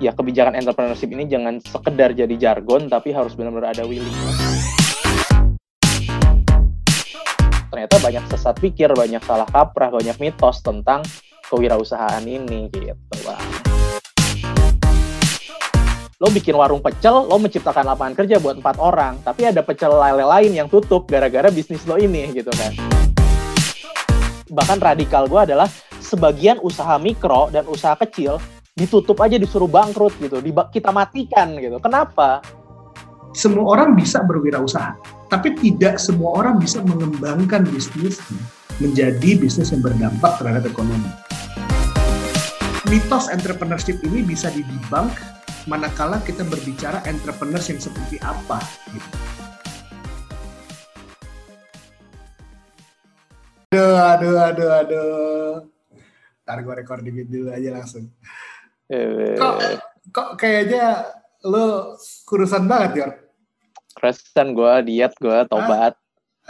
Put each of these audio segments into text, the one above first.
ya kebijakan entrepreneurship ini jangan sekedar jadi jargon tapi harus benar-benar ada willingness. Ternyata banyak sesat pikir, banyak salah kaprah, banyak mitos tentang kewirausahaan ini gitu, Bang. Lo bikin warung pecel, lo menciptakan lapangan kerja buat empat orang, tapi ada pecel lele lain yang tutup gara-gara bisnis lo ini gitu kan. Bahkan radikal gue adalah sebagian usaha mikro dan usaha kecil ditutup aja disuruh bangkrut gitu, kita matikan gitu. Kenapa? Semua orang bisa berwirausaha, tapi tidak semua orang bisa mengembangkan bisnis menjadi bisnis yang berdampak terhadap ekonomi. Mitos entrepreneurship ini bisa didebunk manakala kita berbicara entrepreneurs yang seperti apa gitu. Aduh, aduh, aduh, aduh. Ntar gue recording dulu aja langsung. Kok, kok kayaknya lo kurusan banget, Yor? Kurusan gue, diet gue, tobat.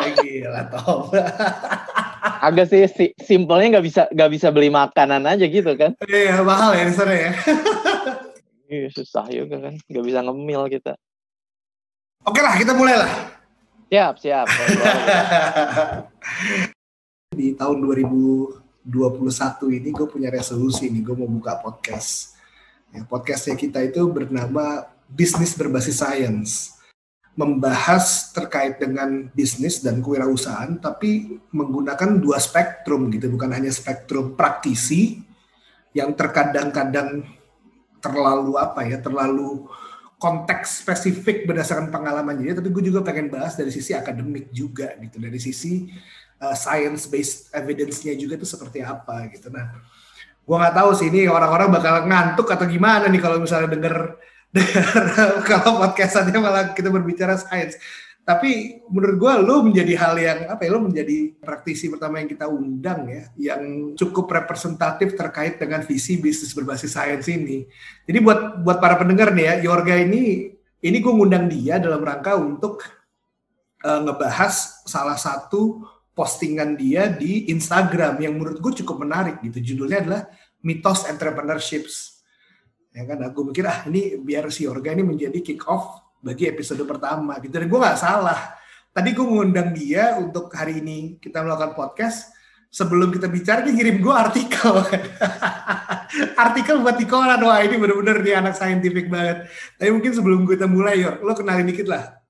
Ah, gila, tobat. Agak sih si, simpelnya nggak bisa nggak bisa beli makanan aja gitu kan? Iya mahal ya sana ya. Iya susah juga kan, nggak bisa ngemil kita. Oke lah kita mulai lah. Siap siap. di tahun 2000 2021 ini gue punya resolusi nih, gue mau buka podcast. Ya, podcastnya kita itu bernama Bisnis Berbasis Science. Membahas terkait dengan bisnis dan kewirausahaan, tapi menggunakan dua spektrum gitu, bukan hanya spektrum praktisi yang terkadang-kadang terlalu apa ya, terlalu konteks spesifik berdasarkan pengalaman dia, tapi gue juga pengen bahas dari sisi akademik juga gitu, dari sisi uh, science based evidence-nya juga itu seperti apa gitu. Nah, gua nggak tahu sih ini orang-orang bakal ngantuk atau gimana nih kalau misalnya denger denger kalau podcastannya malah kita berbicara science. Tapi menurut gue lo menjadi hal yang apa ya lo menjadi praktisi pertama yang kita undang ya yang cukup representatif terkait dengan visi bisnis berbasis sains ini. Jadi buat buat para pendengar nih ya, Yorga ini ini gue ngundang dia dalam rangka untuk uh, ngebahas salah satu postingan dia di Instagram yang menurut gue cukup menarik gitu. Judulnya adalah Mitos Entrepreneurships. Ya kan, aku mikir ah ini biar si Orga ini menjadi kick off bagi episode pertama gitu. Dan gue nggak salah. Tadi gue mengundang dia untuk hari ini kita melakukan podcast. Sebelum kita bicara dia ngirim gue artikel. artikel buat di koran. Wah ini bener-bener dia anak saintifik banget. Tapi mungkin sebelum kita mulai Yor, lo kenalin dikit lah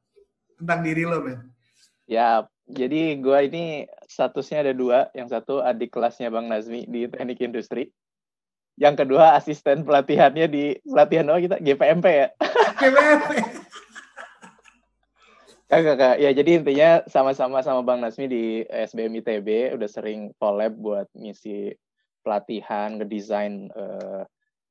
tentang diri lo men. Ya, jadi gue ini statusnya ada dua. Yang satu adik kelasnya Bang Nazmi di teknik industri. Yang kedua asisten pelatihannya di pelatihan oh kita GPMP ya. GPMP. Kakak, kakak. Ya jadi intinya sama-sama sama Bang Nazmi di SBM ITB udah sering collab buat ngisi pelatihan, ngedesain uh,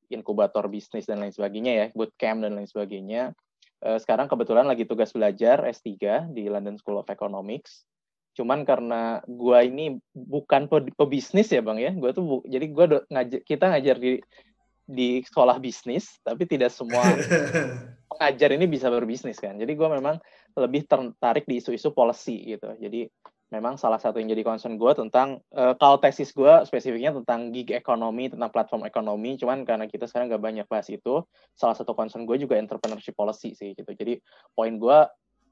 inkubator bisnis dan lain sebagainya ya, bootcamp dan lain sebagainya. Uh, sekarang kebetulan lagi tugas belajar S3 di London School of Economics. Cuman karena gua ini bukan pebisnis ya bang ya, gua tuh bu, jadi gua ngajar, kita ngajar di di sekolah bisnis, tapi tidak semua pengajar ini bisa berbisnis kan. Jadi gua memang lebih tertarik di isu-isu policy gitu. Jadi memang salah satu yang jadi concern gue tentang uh, kalau tesis gue spesifiknya tentang gig ekonomi tentang platform ekonomi cuman karena kita sekarang nggak banyak bahas itu salah satu concern gue juga entrepreneurship policy sih gitu jadi poin gue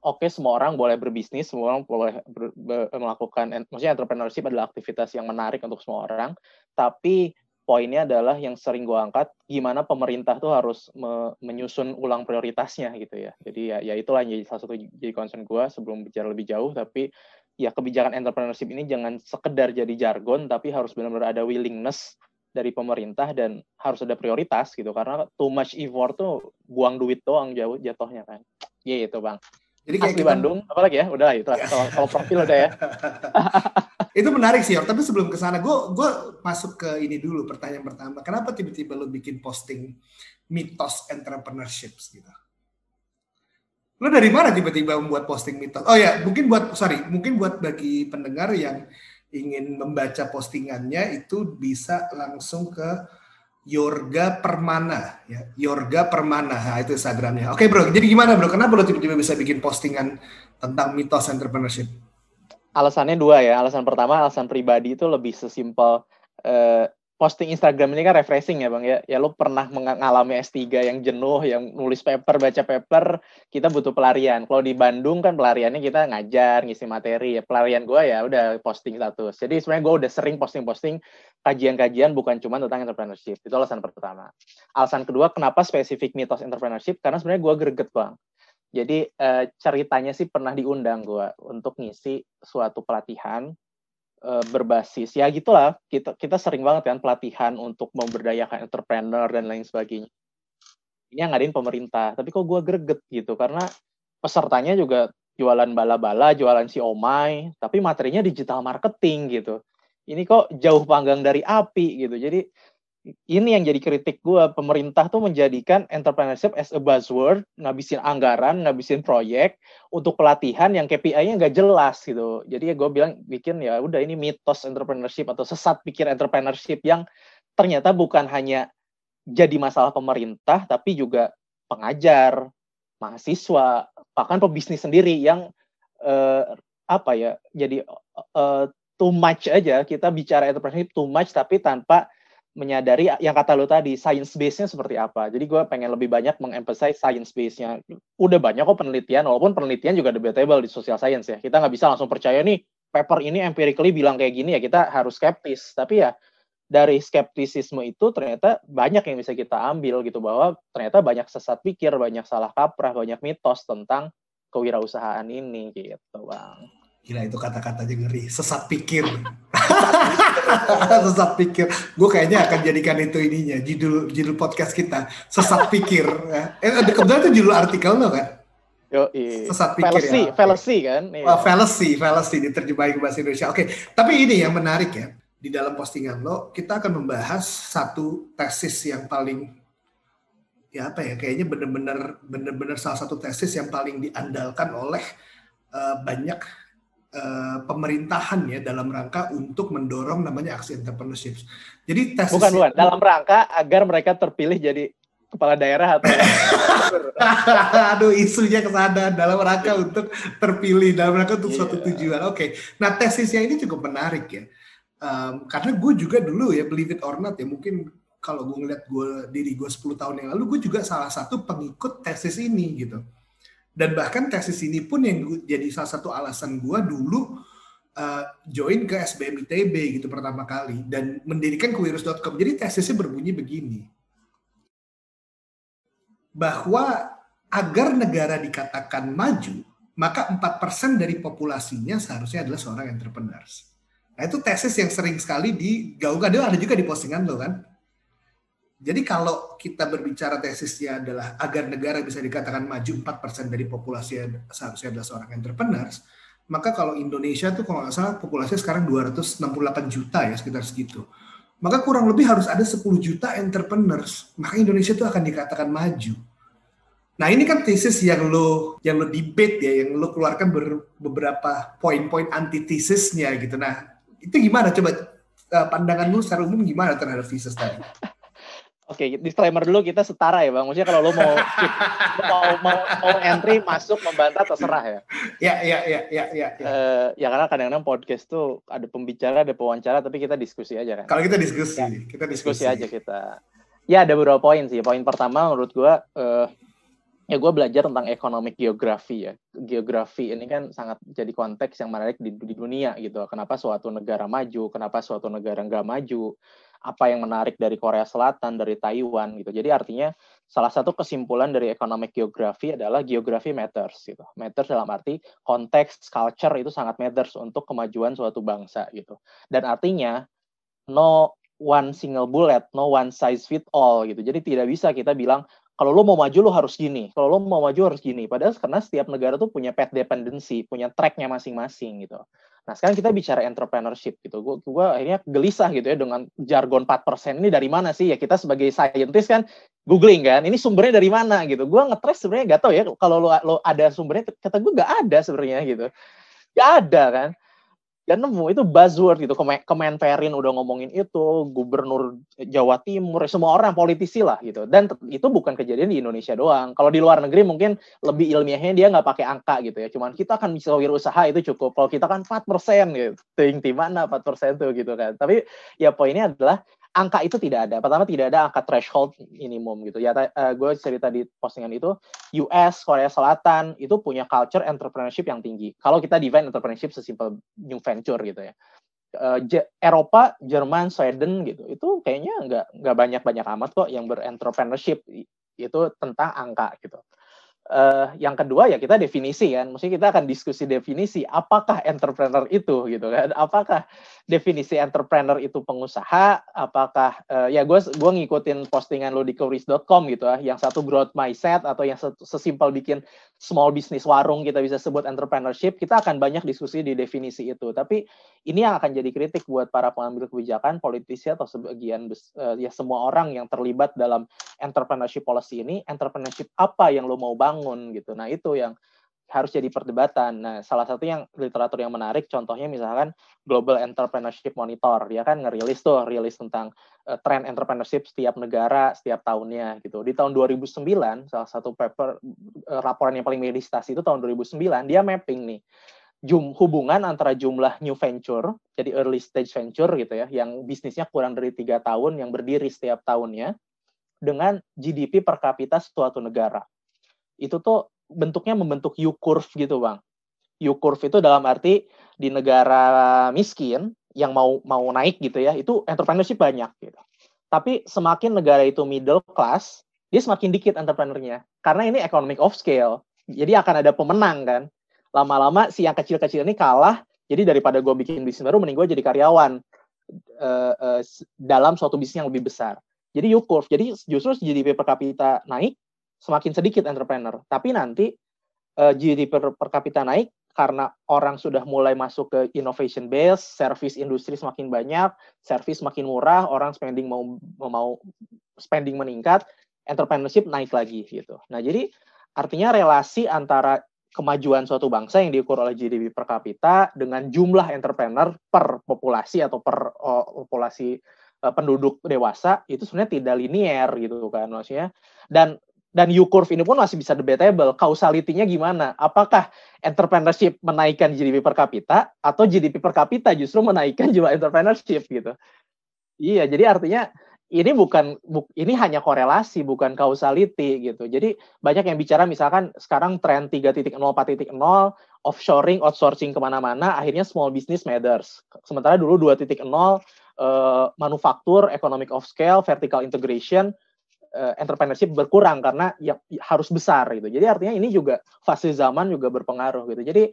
oke okay, semua orang boleh berbisnis semua orang boleh ber, ber, melakukan maksudnya entrepreneurship adalah aktivitas yang menarik untuk semua orang tapi poinnya adalah yang sering gue angkat gimana pemerintah tuh harus me, menyusun ulang prioritasnya gitu ya. Jadi ya ya itulah yang jadi salah satu jadi concern gue sebelum bicara lebih jauh tapi ya kebijakan entrepreneurship ini jangan sekedar jadi jargon tapi harus benar-benar ada willingness dari pemerintah dan harus ada prioritas gitu karena too much effort tuh buang duit doang jauh jatuhnya kan. Iya itu bang jadi kayak Asli kita... Bandung apalagi ya? Udah itu kalau, kalau profil udah ya. Itu menarik sih tapi sebelum ke sana gue gue masuk ke ini dulu pertanyaan pertama. Kenapa tiba-tiba lo bikin posting mitos entrepreneurship gitu? Lo dari mana tiba-tiba membuat posting mitos? Oh ya, mungkin buat sorry, mungkin buat bagi pendengar yang ingin membaca postingannya itu bisa langsung ke Yorga Permana ya. Yorga Permana. Nah, itu Instagramnya. Oke, Bro. Jadi gimana, Bro? Kenapa lo tiba-tiba bisa bikin postingan tentang mitos entrepreneurship? Alasannya dua ya. Alasan pertama, alasan pribadi itu lebih sesimpel uh, posting Instagram ini kan refreshing ya bang ya. Ya lo pernah mengalami S3 yang jenuh, yang nulis paper, baca paper, kita butuh pelarian. Kalau di Bandung kan pelariannya kita ngajar, ngisi materi. Ya pelarian gue ya udah posting status. Jadi sebenarnya gue udah sering posting-posting kajian-kajian bukan cuma tentang entrepreneurship. Itu alasan pertama. Alasan kedua kenapa spesifik mitos entrepreneurship? Karena sebenarnya gue greget bang. Jadi uh, ceritanya sih pernah diundang gue untuk ngisi suatu pelatihan uh, berbasis. Ya gitulah. Kita kita sering banget kan pelatihan untuk memberdayakan entrepreneur dan lain sebagainya. Ini yang ngadain pemerintah. Tapi kok gue greget gitu karena pesertanya juga jualan bala-bala jualan si omai tapi materinya digital marketing gitu. Ini kok jauh panggang dari api gitu. Jadi ini yang jadi kritik gue pemerintah tuh menjadikan entrepreneurship as a buzzword ngabisin anggaran ngabisin proyek untuk pelatihan yang KPI-nya nggak jelas gitu. Jadi ya gue bilang bikin ya udah ini mitos entrepreneurship atau sesat pikir entrepreneurship yang ternyata bukan hanya jadi masalah pemerintah tapi juga pengajar mahasiswa bahkan pebisnis sendiri yang uh, apa ya jadi uh, too much aja. Kita bicara entrepreneurship too much tapi tanpa menyadari yang kata lo tadi science base-nya seperti apa. Jadi gue pengen lebih banyak mengemphasize science base-nya. Udah banyak kok penelitian, walaupun penelitian juga debatable di social science ya. Kita nggak bisa langsung percaya nih paper ini empirically bilang kayak gini ya kita harus skeptis. Tapi ya dari skeptisisme itu ternyata banyak yang bisa kita ambil gitu bahwa ternyata banyak sesat pikir, banyak salah kaprah, banyak mitos tentang kewirausahaan ini gitu bang. Gila itu kata-katanya ngeri, sesat pikir. sesat pikir. Gue kayaknya akan jadikan itu ininya, judul judul podcast kita, sesat pikir. eh kebetulan itu judul artikel lo kan? Yo, sesat pikir fallacy, ya. Fallacy kan? Iya. Oh, fallacy, fallacy diterjemahin ke bahasa Indonesia. Oke, okay. tapi ini yang menarik ya. Di dalam postingan lo, kita akan membahas satu tesis yang paling ya apa ya kayaknya benar-benar benar-benar salah satu tesis yang paling diandalkan oleh uh, banyak uh, pemerintahan ya dalam rangka untuk mendorong namanya aksi entrepreneurship. Jadi tesis bukan bukan dalam rangka agar mereka terpilih jadi kepala daerah atau aduh isunya ke sana dalam rangka untuk terpilih dalam rangka untuk yeah. suatu tujuan. Oke, okay. nah tesisnya ini cukup menarik ya. Um, karena gue juga dulu ya believe it or not ya mungkin kalau gue ngeliat gue diri gue 10 tahun yang lalu gue juga salah satu pengikut tesis ini gitu dan bahkan tesis ini pun yang jadi salah satu alasan gue dulu uh, join ke SBM ITB gitu pertama kali dan mendirikan kuirus.com. Jadi tesisnya berbunyi begini. Bahwa agar negara dikatakan maju, maka 4% dari populasinya seharusnya adalah seorang entrepreneurs. Nah itu tesis yang sering sekali digaungkan, ada juga di postingan lo kan jadi kalau kita berbicara tesisnya adalah agar negara bisa dikatakan maju 4% dari populasi seharusnya adalah seorang entrepreneurs, maka kalau Indonesia tuh kalau nggak salah populasinya sekarang 268 juta ya sekitar segitu. Maka kurang lebih harus ada 10 juta entrepreneurs, maka Indonesia itu akan dikatakan maju. Nah ini kan tesis yang lo yang lo debate ya, yang lo keluarkan ber, beberapa poin-poin antitesisnya gitu. Nah itu gimana coba eh, pandangan lu secara umum gimana terhadap tesis tadi? Oke, okay, disclaimer dulu kita setara ya bang. Maksudnya kalau lo mau mau, mau mau entry masuk membantah terserah ya. Ya ya ya ya ya. Ya, uh, ya karena kadang-kadang podcast tuh ada pembicara, ada pewawancara, tapi kita diskusi aja kan. Kalau kita diskusi, ya, kita diskusi. diskusi aja kita. Ya ada beberapa poin sih. Poin pertama menurut gua uh, ya gue belajar tentang economic geografi ya. Geografi ini kan sangat jadi konteks yang menarik di, di dunia gitu. Kenapa suatu negara maju, kenapa suatu negara nggak maju apa yang menarik dari Korea Selatan, dari Taiwan gitu. Jadi artinya salah satu kesimpulan dari economic geography adalah geography matters gitu. Matters dalam arti konteks, culture itu sangat matters untuk kemajuan suatu bangsa gitu. Dan artinya no one single bullet, no one size fit all gitu. Jadi tidak bisa kita bilang kalau lo mau maju lo harus gini, kalau lo mau maju harus gini. Padahal karena setiap negara tuh punya path dependency, punya tracknya masing-masing gitu. Nah, sekarang kita bicara entrepreneurship gitu. Gue gua akhirnya gelisah gitu ya dengan jargon 4% ini dari mana sih? Ya kita sebagai scientist kan googling kan, ini sumbernya dari mana gitu. Gue ngetres sebenarnya gak tau ya kalau lo, lo ada sumbernya, kata gue gak ada sebenarnya gitu. Gak ada kan gak nemu itu buzzword gitu. Kemenperin udah ngomongin itu gubernur Jawa Timur semua orang politisi lah gitu. Dan itu bukan kejadian di Indonesia doang. Kalau di luar negeri mungkin lebih ilmiahnya dia nggak pakai angka gitu ya. Cuman kita kan bisa usaha itu cukup. Kalau kita kan 4% gitu. Ting di mana 4% tuh gitu kan. Tapi ya poinnya adalah angka itu tidak ada. Pertama tidak ada angka threshold minimum gitu. Ya, uh, gue cerita di postingan itu, US, Korea Selatan itu punya culture entrepreneurship yang tinggi. Kalau kita define entrepreneurship sesimpel new venture gitu ya. Uh, Eropa, Jerman, Sweden gitu, itu kayaknya nggak nggak banyak banyak amat kok yang berentrepreneurship itu tentang angka gitu uh, yang kedua ya kita definisi kan, mesti kita akan diskusi definisi apakah entrepreneur itu gitu kan, apakah definisi entrepreneur itu pengusaha, apakah uh, ya gue gue ngikutin postingan lo di kuris.com gitu ya, yang satu growth mindset atau yang sesimpel bikin small business warung kita bisa sebut entrepreneurship, kita akan banyak diskusi di definisi itu. Tapi ini yang akan jadi kritik buat para pengambil kebijakan, politisi atau sebagian uh, ya semua orang yang terlibat dalam entrepreneurship policy ini, entrepreneurship apa yang lo mau bangun gitu. Nah, itu yang harus jadi perdebatan. Nah, salah satu yang literatur yang menarik, contohnya misalkan Global Entrepreneurship Monitor, dia kan ngerilis tuh, rilis tentang uh, tren entrepreneurship setiap negara setiap tahunnya gitu. Di tahun 2009, salah satu paper uh, laporan yang paling meditasi itu tahun 2009, dia mapping nih jum, hubungan antara jumlah new venture, jadi early stage venture gitu ya, yang bisnisnya kurang dari tiga tahun, yang berdiri setiap tahunnya, dengan GDP per kapita suatu negara. Itu tuh bentuknya membentuk U curve gitu bang. U curve itu dalam arti di negara miskin yang mau mau naik gitu ya itu entrepreneurship banyak gitu. Tapi semakin negara itu middle class dia semakin dikit entrepreneurnya karena ini economic of scale. Jadi akan ada pemenang kan. Lama-lama si yang kecil-kecil ini kalah. Jadi daripada gue bikin bisnis baru, mending gue jadi karyawan uh, uh, dalam suatu bisnis yang lebih besar. Jadi U curve. Jadi justru GDP per kapita naik, semakin sedikit entrepreneur. Tapi nanti uh, eh, GDP per, kapita naik karena orang sudah mulai masuk ke innovation base, service industri semakin banyak, service semakin murah, orang spending mau mau spending meningkat, entrepreneurship naik lagi gitu. Nah, jadi artinya relasi antara kemajuan suatu bangsa yang diukur oleh GDP per kapita dengan jumlah entrepreneur per populasi atau per uh, populasi penduduk dewasa itu sebenarnya tidak linier gitu kan maksudnya dan dan U curve ini pun masih bisa debatable. Kausalitinya gimana? Apakah entrepreneurship menaikkan GDP per kapita atau GDP per kapita justru menaikkan jumlah entrepreneurship gitu? Iya, jadi artinya ini bukan ini hanya korelasi bukan kausaliti gitu. Jadi banyak yang bicara misalkan sekarang tren 3.0 4.0 offshoring outsourcing ke mana-mana akhirnya small business matters. Sementara dulu 2.0 uh, manufaktur economic of scale vertical integration uh, entrepreneurship berkurang karena ya, ya harus besar gitu. Jadi artinya ini juga fase zaman juga berpengaruh gitu. Jadi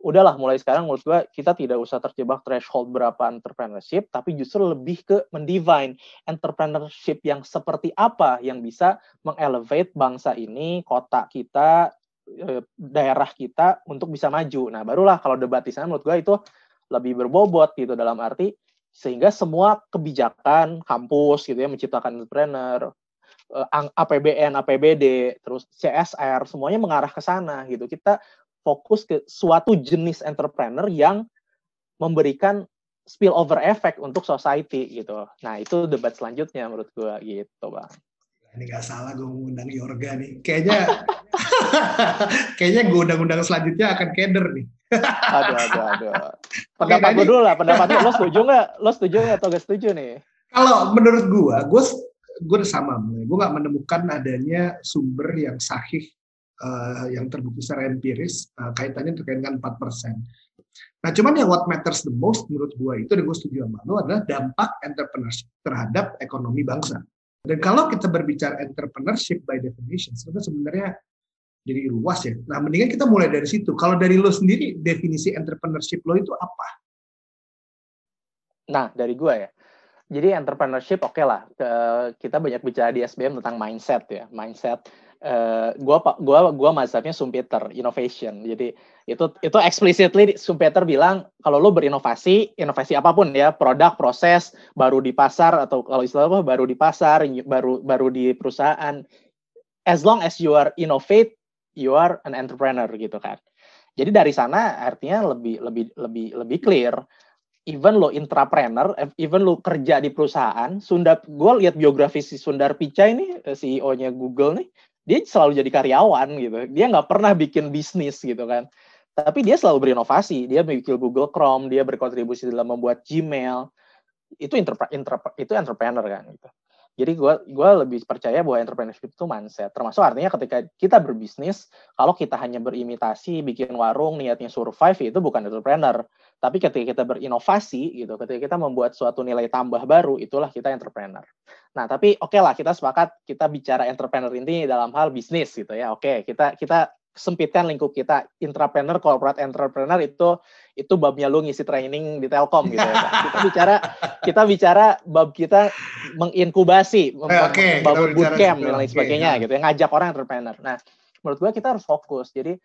udahlah mulai sekarang menurut gua kita tidak usah terjebak threshold berapa entrepreneurship tapi justru lebih ke mendivine entrepreneurship yang seperti apa yang bisa mengelevate bangsa ini, kota kita, eh, daerah kita untuk bisa maju. Nah, barulah kalau debat di sana menurut gua itu lebih berbobot gitu dalam arti sehingga semua kebijakan kampus gitu ya menciptakan entrepreneur, Eh, APBN, APBD, terus CSR, semuanya mengarah ke sana gitu. Kita fokus ke suatu jenis entrepreneur yang memberikan spillover effect untuk society gitu. Nah itu debat selanjutnya menurut gue gitu bang. Ini gak salah gue mengundang Yorga nih. Kayaknya kayaknya gue undang-undang selanjutnya akan keder nih. Aduh, aduh, aduh. Pendapat gue dulu lah, pendapat lo setuju nggak? Lo setuju nggak atau gak setuju nih? Kalau menurut gue, gue gue sama gue nggak menemukan adanya sumber yang sahih uh, yang terbukti secara empiris uh, kaitannya terkait dengan 4%. Nah, cuman yang what matters the most menurut gue itu dan gue setuju sama lo adalah dampak entrepreneurship terhadap ekonomi bangsa. Dan kalau kita berbicara entrepreneurship by definition, sebenarnya jadi luas ya. Nah, mendingan kita mulai dari situ. Kalau dari lo sendiri, definisi entrepreneurship lo itu apa? Nah, dari gue ya jadi entrepreneurship oke okay lah kita banyak bicara di SBM tentang mindset ya mindset uh, gua gua gua mazhabnya Sumpeter innovation jadi itu itu explicitly Sumpeter bilang kalau lo berinovasi inovasi apa pun ya produk proses baru di pasar atau kalau istilah apa baru di pasar baru baru di perusahaan as long as you are innovate you are an entrepreneur gitu kan jadi dari sana artinya lebih lebih lebih lebih clear even lo intrapreneur, even lo kerja di perusahaan, Sundar, gue lihat biografi si Sundar Pichai ini, eh, CEO-nya Google nih, dia selalu jadi karyawan gitu. Dia nggak pernah bikin bisnis gitu kan. Tapi dia selalu berinovasi. Dia bikin Google Chrome, dia berkontribusi dalam membuat Gmail. itu inter, inter, itu entrepreneur kan gitu. Jadi gue gua lebih percaya bahwa entrepreneurship itu mindset. Termasuk artinya ketika kita berbisnis, kalau kita hanya berimitasi, bikin warung, niatnya survive, itu bukan entrepreneur. Tapi ketika kita berinovasi, gitu, ketika kita membuat suatu nilai tambah baru, itulah kita entrepreneur. Nah, tapi oke okay lah kita sepakat kita bicara entrepreneur ini dalam hal bisnis gitu ya. Oke, okay, kita kita sempitkan lingkup kita. Intrapreneur corporate entrepreneur itu itu babnya lu ngisi training di Telkom gitu ya kita bicara kita bicara bab kita menginkubasi okay, bab bootcamp dan lain sebagainya okay, gitu ya ngajak orang entrepreneur. Nah menurut gua kita harus fokus. Jadi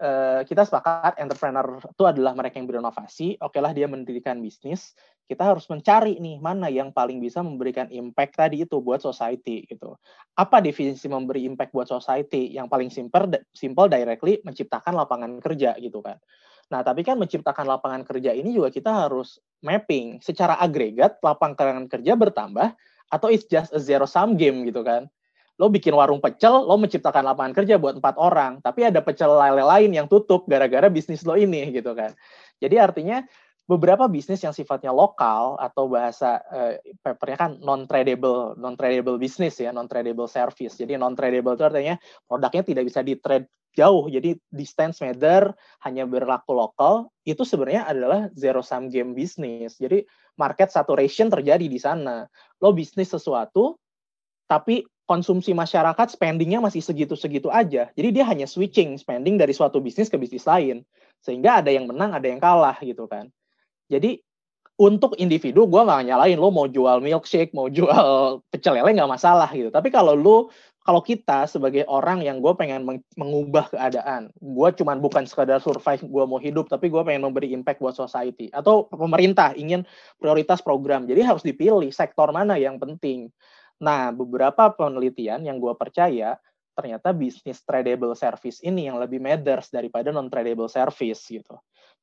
uh, kita sepakat entrepreneur itu adalah mereka yang berinovasi oke lah dia mendirikan bisnis kita harus mencari nih mana yang paling bisa memberikan impact tadi itu buat society gitu. Apa definisi memberi impact buat society? Yang paling simple simple directly menciptakan lapangan kerja gitu kan. Nah, tapi kan menciptakan lapangan kerja ini juga kita harus mapping secara agregat lapangan kerja bertambah atau it's just a zero sum game gitu kan. Lo bikin warung pecel, lo menciptakan lapangan kerja buat empat orang, tapi ada pecel lele lain yang tutup gara-gara bisnis lo ini gitu kan. Jadi artinya beberapa bisnis yang sifatnya lokal atau bahasa uh, papernya kan non tradable non tradable bisnis ya non tradable service. Jadi non tradable itu artinya produknya tidak bisa di trade jauh. Jadi distance matter hanya berlaku lokal itu sebenarnya adalah zero sum game bisnis jadi market saturation terjadi di sana. Lo bisnis sesuatu tapi konsumsi masyarakat spendingnya masih segitu-segitu aja jadi dia hanya switching spending dari suatu bisnis ke bisnis lain sehingga ada yang menang ada yang kalah gitu kan jadi untuk individu gue nggak nyalain lo mau jual milkshake, mau jual pecel lele nggak masalah gitu. Tapi kalau lo kalau kita sebagai orang yang gue pengen mengubah keadaan, gue cuman bukan sekadar survive, gue mau hidup, tapi gue pengen memberi impact buat society. Atau pemerintah ingin prioritas program, jadi harus dipilih sektor mana yang penting. Nah, beberapa penelitian yang gue percaya, ternyata bisnis tradable service ini yang lebih matters daripada non tradable service gitu.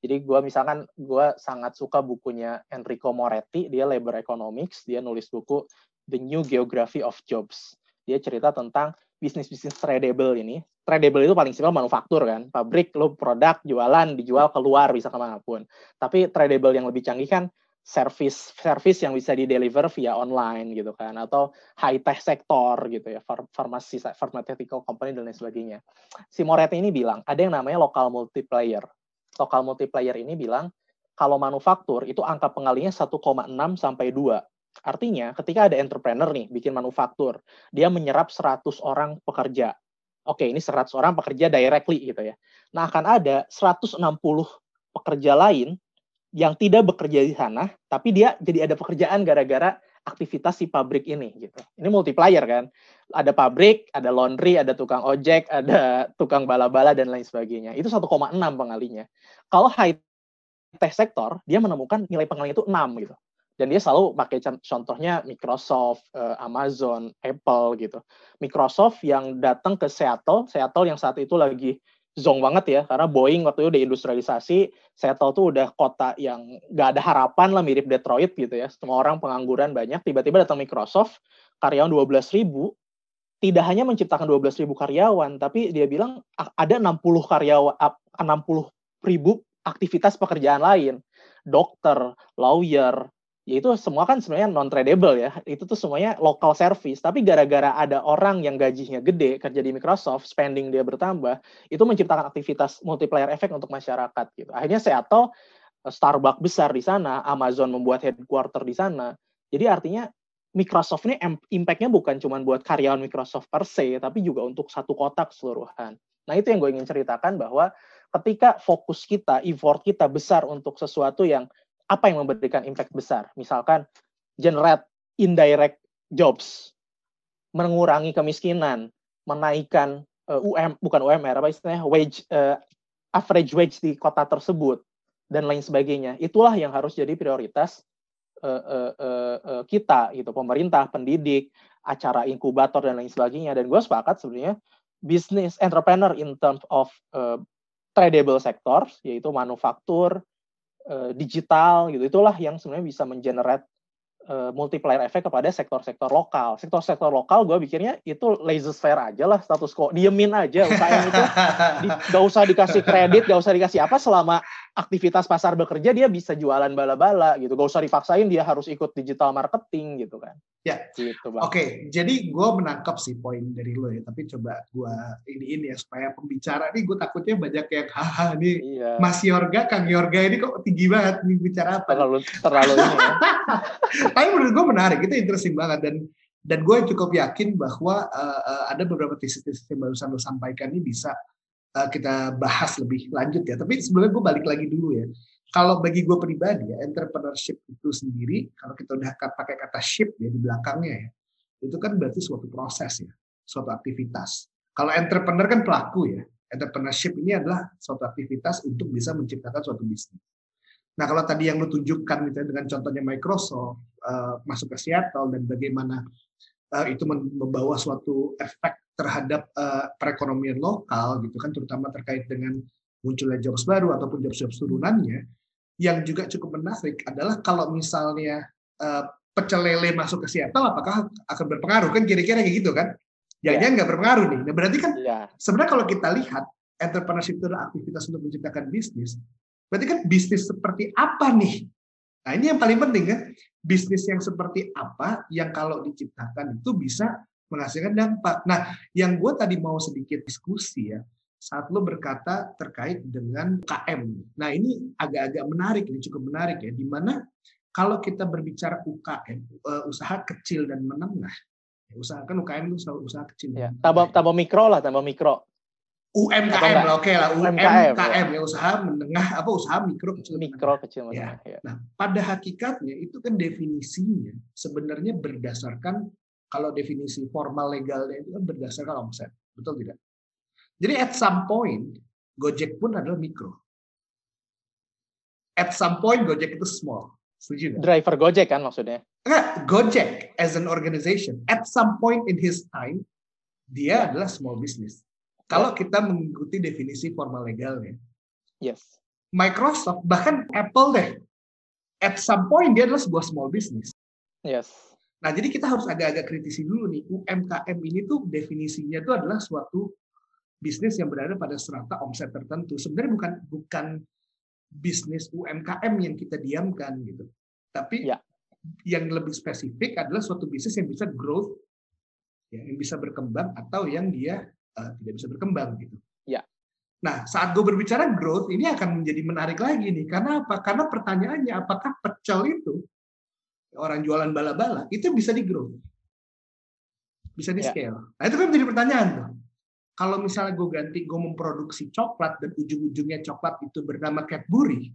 Jadi gue misalkan gue sangat suka bukunya Enrico Moretti, dia labor economics, dia nulis buku The New Geography of Jobs. Dia cerita tentang bisnis-bisnis tradable ini. Tradable itu paling simpel manufaktur kan, pabrik lo produk jualan dijual keluar bisa ke mana pun. Tapi tradable yang lebih canggih kan service service yang bisa di deliver via online gitu kan atau high tech sektor gitu ya farmasi pharmaceutical company dan lain sebagainya. Si Moretti ini bilang ada yang namanya local multiplayer lokal multiplier ini bilang kalau manufaktur itu angka pengalinya 1,6 sampai 2. Artinya ketika ada entrepreneur nih bikin manufaktur, dia menyerap 100 orang pekerja. Oke, ini 100 orang pekerja directly gitu ya. Nah, akan ada 160 pekerja lain yang tidak bekerja di sana, tapi dia jadi ada pekerjaan gara-gara aktivitas si pabrik ini gitu. Ini multiplier kan. Ada pabrik, ada laundry, ada tukang ojek, ada tukang bala-bala dan lain sebagainya. Itu 1,6 pengalinya. Kalau high tech sektor, dia menemukan nilai pengalinya itu 6 gitu. Dan dia selalu pakai contohnya Microsoft, eh, Amazon, Apple gitu. Microsoft yang datang ke Seattle, Seattle yang saat itu lagi zong banget ya karena Boeing waktu itu udah industrialisasi Seattle tuh udah kota yang gak ada harapan lah mirip Detroit gitu ya. Semua orang pengangguran banyak tiba-tiba datang Microsoft karyawan 12 ribu tidak hanya menciptakan 12 ribu karyawan tapi dia bilang ada 60 karyawan 60 ribu aktivitas pekerjaan lain. Dokter lawyer ya itu semua kan sebenarnya non tradable ya. Itu tuh semuanya local service. Tapi gara-gara ada orang yang gajinya gede kerja di Microsoft spending dia bertambah itu menciptakan aktivitas multiplier effect untuk masyarakat gitu. Akhirnya Seattle eh, Starbucks besar di sana Amazon membuat headquarter di sana. Jadi artinya Microsoft ini impact-nya bukan cuma buat karyawan Microsoft per se tapi juga untuk satu kota keseluruhan. Nah itu yang gue ingin ceritakan bahwa ketika fokus kita effort kita besar untuk sesuatu yang apa yang memberikan impact besar? Misalkan generate indirect jobs, mengurangi kemiskinan, menaikkan uh, UM bukan UMR apa istilahnya wage uh, average wage di kota tersebut dan lain sebagainya. Itulah yang harus jadi prioritas uh, uh, uh, uh, kita gitu, pemerintah, pendidik, acara inkubator dan lain sebagainya. Dan gue sepakat sebenarnya bisnis entrepreneur in terms of uh, tradable sectors yaitu manufaktur, uh, digital gitu. Itulah yang sebenarnya bisa mengenerate uh, multiplier efek kepada sektor-sektor lokal. Sektor-sektor lokal gue pikirnya itu laissez faire aja lah status quo, diemin aja UKM itu. Di, gak usah dikasih kredit, gak usah dikasih apa selama aktivitas pasar bekerja dia bisa jualan bala-bala gitu. Gak usah dipaksain dia harus ikut digital marketing gitu kan. Ya. Gitu, Oke, okay. jadi gue menangkap sih poin dari lo ya. Tapi coba gue ini ini ya supaya pembicara nih gue takutnya banyak yang haha nih iya. Mas Yorga, Kang Yorga ini kok tinggi banget nih bicara apa? Terlalu terlalu ini. Ya. tapi menurut gue menarik, itu interesting banget dan dan gue cukup yakin bahwa uh, uh, ada beberapa tesis-tesis yang barusan lo sampaikan ini bisa uh, kita bahas lebih lanjut ya. Tapi sebenarnya gue balik lagi dulu ya. Kalau bagi gue pribadi ya, entrepreneurship itu sendiri, kalau kita udah pakai kata ship ya di belakangnya ya, itu kan berarti suatu proses ya, suatu aktivitas. Kalau entrepreneur kan pelaku ya, entrepreneurship ini adalah suatu aktivitas untuk bisa menciptakan suatu bisnis. Nah kalau tadi yang lu tunjukkan gitu, dengan contohnya Microsoft uh, masuk ke Seattle dan bagaimana uh, itu membawa suatu efek terhadap uh, perekonomian lokal gitu kan terutama terkait dengan munculnya jobs baru ataupun jobs-jobs turunannya yang juga cukup menarik adalah kalau misalnya uh, pecel lele masuk ke Seattle apakah akan berpengaruh? Kan kira-kira kayak gitu kan? Jangan-jangan nggak berpengaruh nih. Nah, berarti kan yeah. sebenarnya kalau kita lihat entrepreneurship itu adalah aktivitas untuk menciptakan bisnis berarti kan bisnis seperti apa nih? Nah ini yang paling penting kan bisnis yang seperti apa yang kalau diciptakan itu bisa menghasilkan dampak. Nah, yang gue tadi mau sedikit diskusi ya, saat lo berkata terkait dengan KM. Nah, ini agak-agak menarik, ini cukup menarik ya, di mana kalau kita berbicara UKM, eh, usaha kecil dan menengah, ya, usaha kan UKM itu usaha, usaha kecil. Ya, tambah, tambah mikro lah, tambah mikro. UMKM lah, oke okay lah, UMKM, UMKM ya. ya usaha menengah apa usaha mikro kecil mikro menengah. kecil menengah. Ya. ya. Nah, pada hakikatnya itu kan definisinya sebenarnya berdasarkan kalau definisi formal legalnya itu kan berdasarkan omset, betul tidak? Jadi at some point Gojek pun adalah mikro. At some point Gojek itu small. Setuju gak? Driver Gojek kan maksudnya? Enggak, Gojek as an organization at some point in his time dia yeah. adalah small business. Kalau kita mengikuti definisi formal legalnya. Yes. Microsoft bahkan Apple deh at some point dia adalah sebuah small business. Yes Nah, jadi kita harus agak-agak kritisi dulu nih. UMKM ini tuh definisinya itu adalah suatu bisnis yang berada pada serata omset tertentu. Sebenarnya bukan bukan bisnis UMKM yang kita diamkan gitu. Tapi ya. yang lebih spesifik adalah suatu bisnis yang bisa growth, ya, yang bisa berkembang atau yang dia uh, tidak bisa berkembang gitu. Ya. Nah, saat gue berbicara growth, ini akan menjadi menarik lagi nih. Karena apa? Karena pertanyaannya, apakah pecel itu orang jualan bala-bala itu bisa di grow bisa di ya. scale ya. nah itu kan menjadi pertanyaan tuh kalau misalnya gue ganti gue memproduksi coklat dan ujung-ujungnya coklat itu bernama Cadbury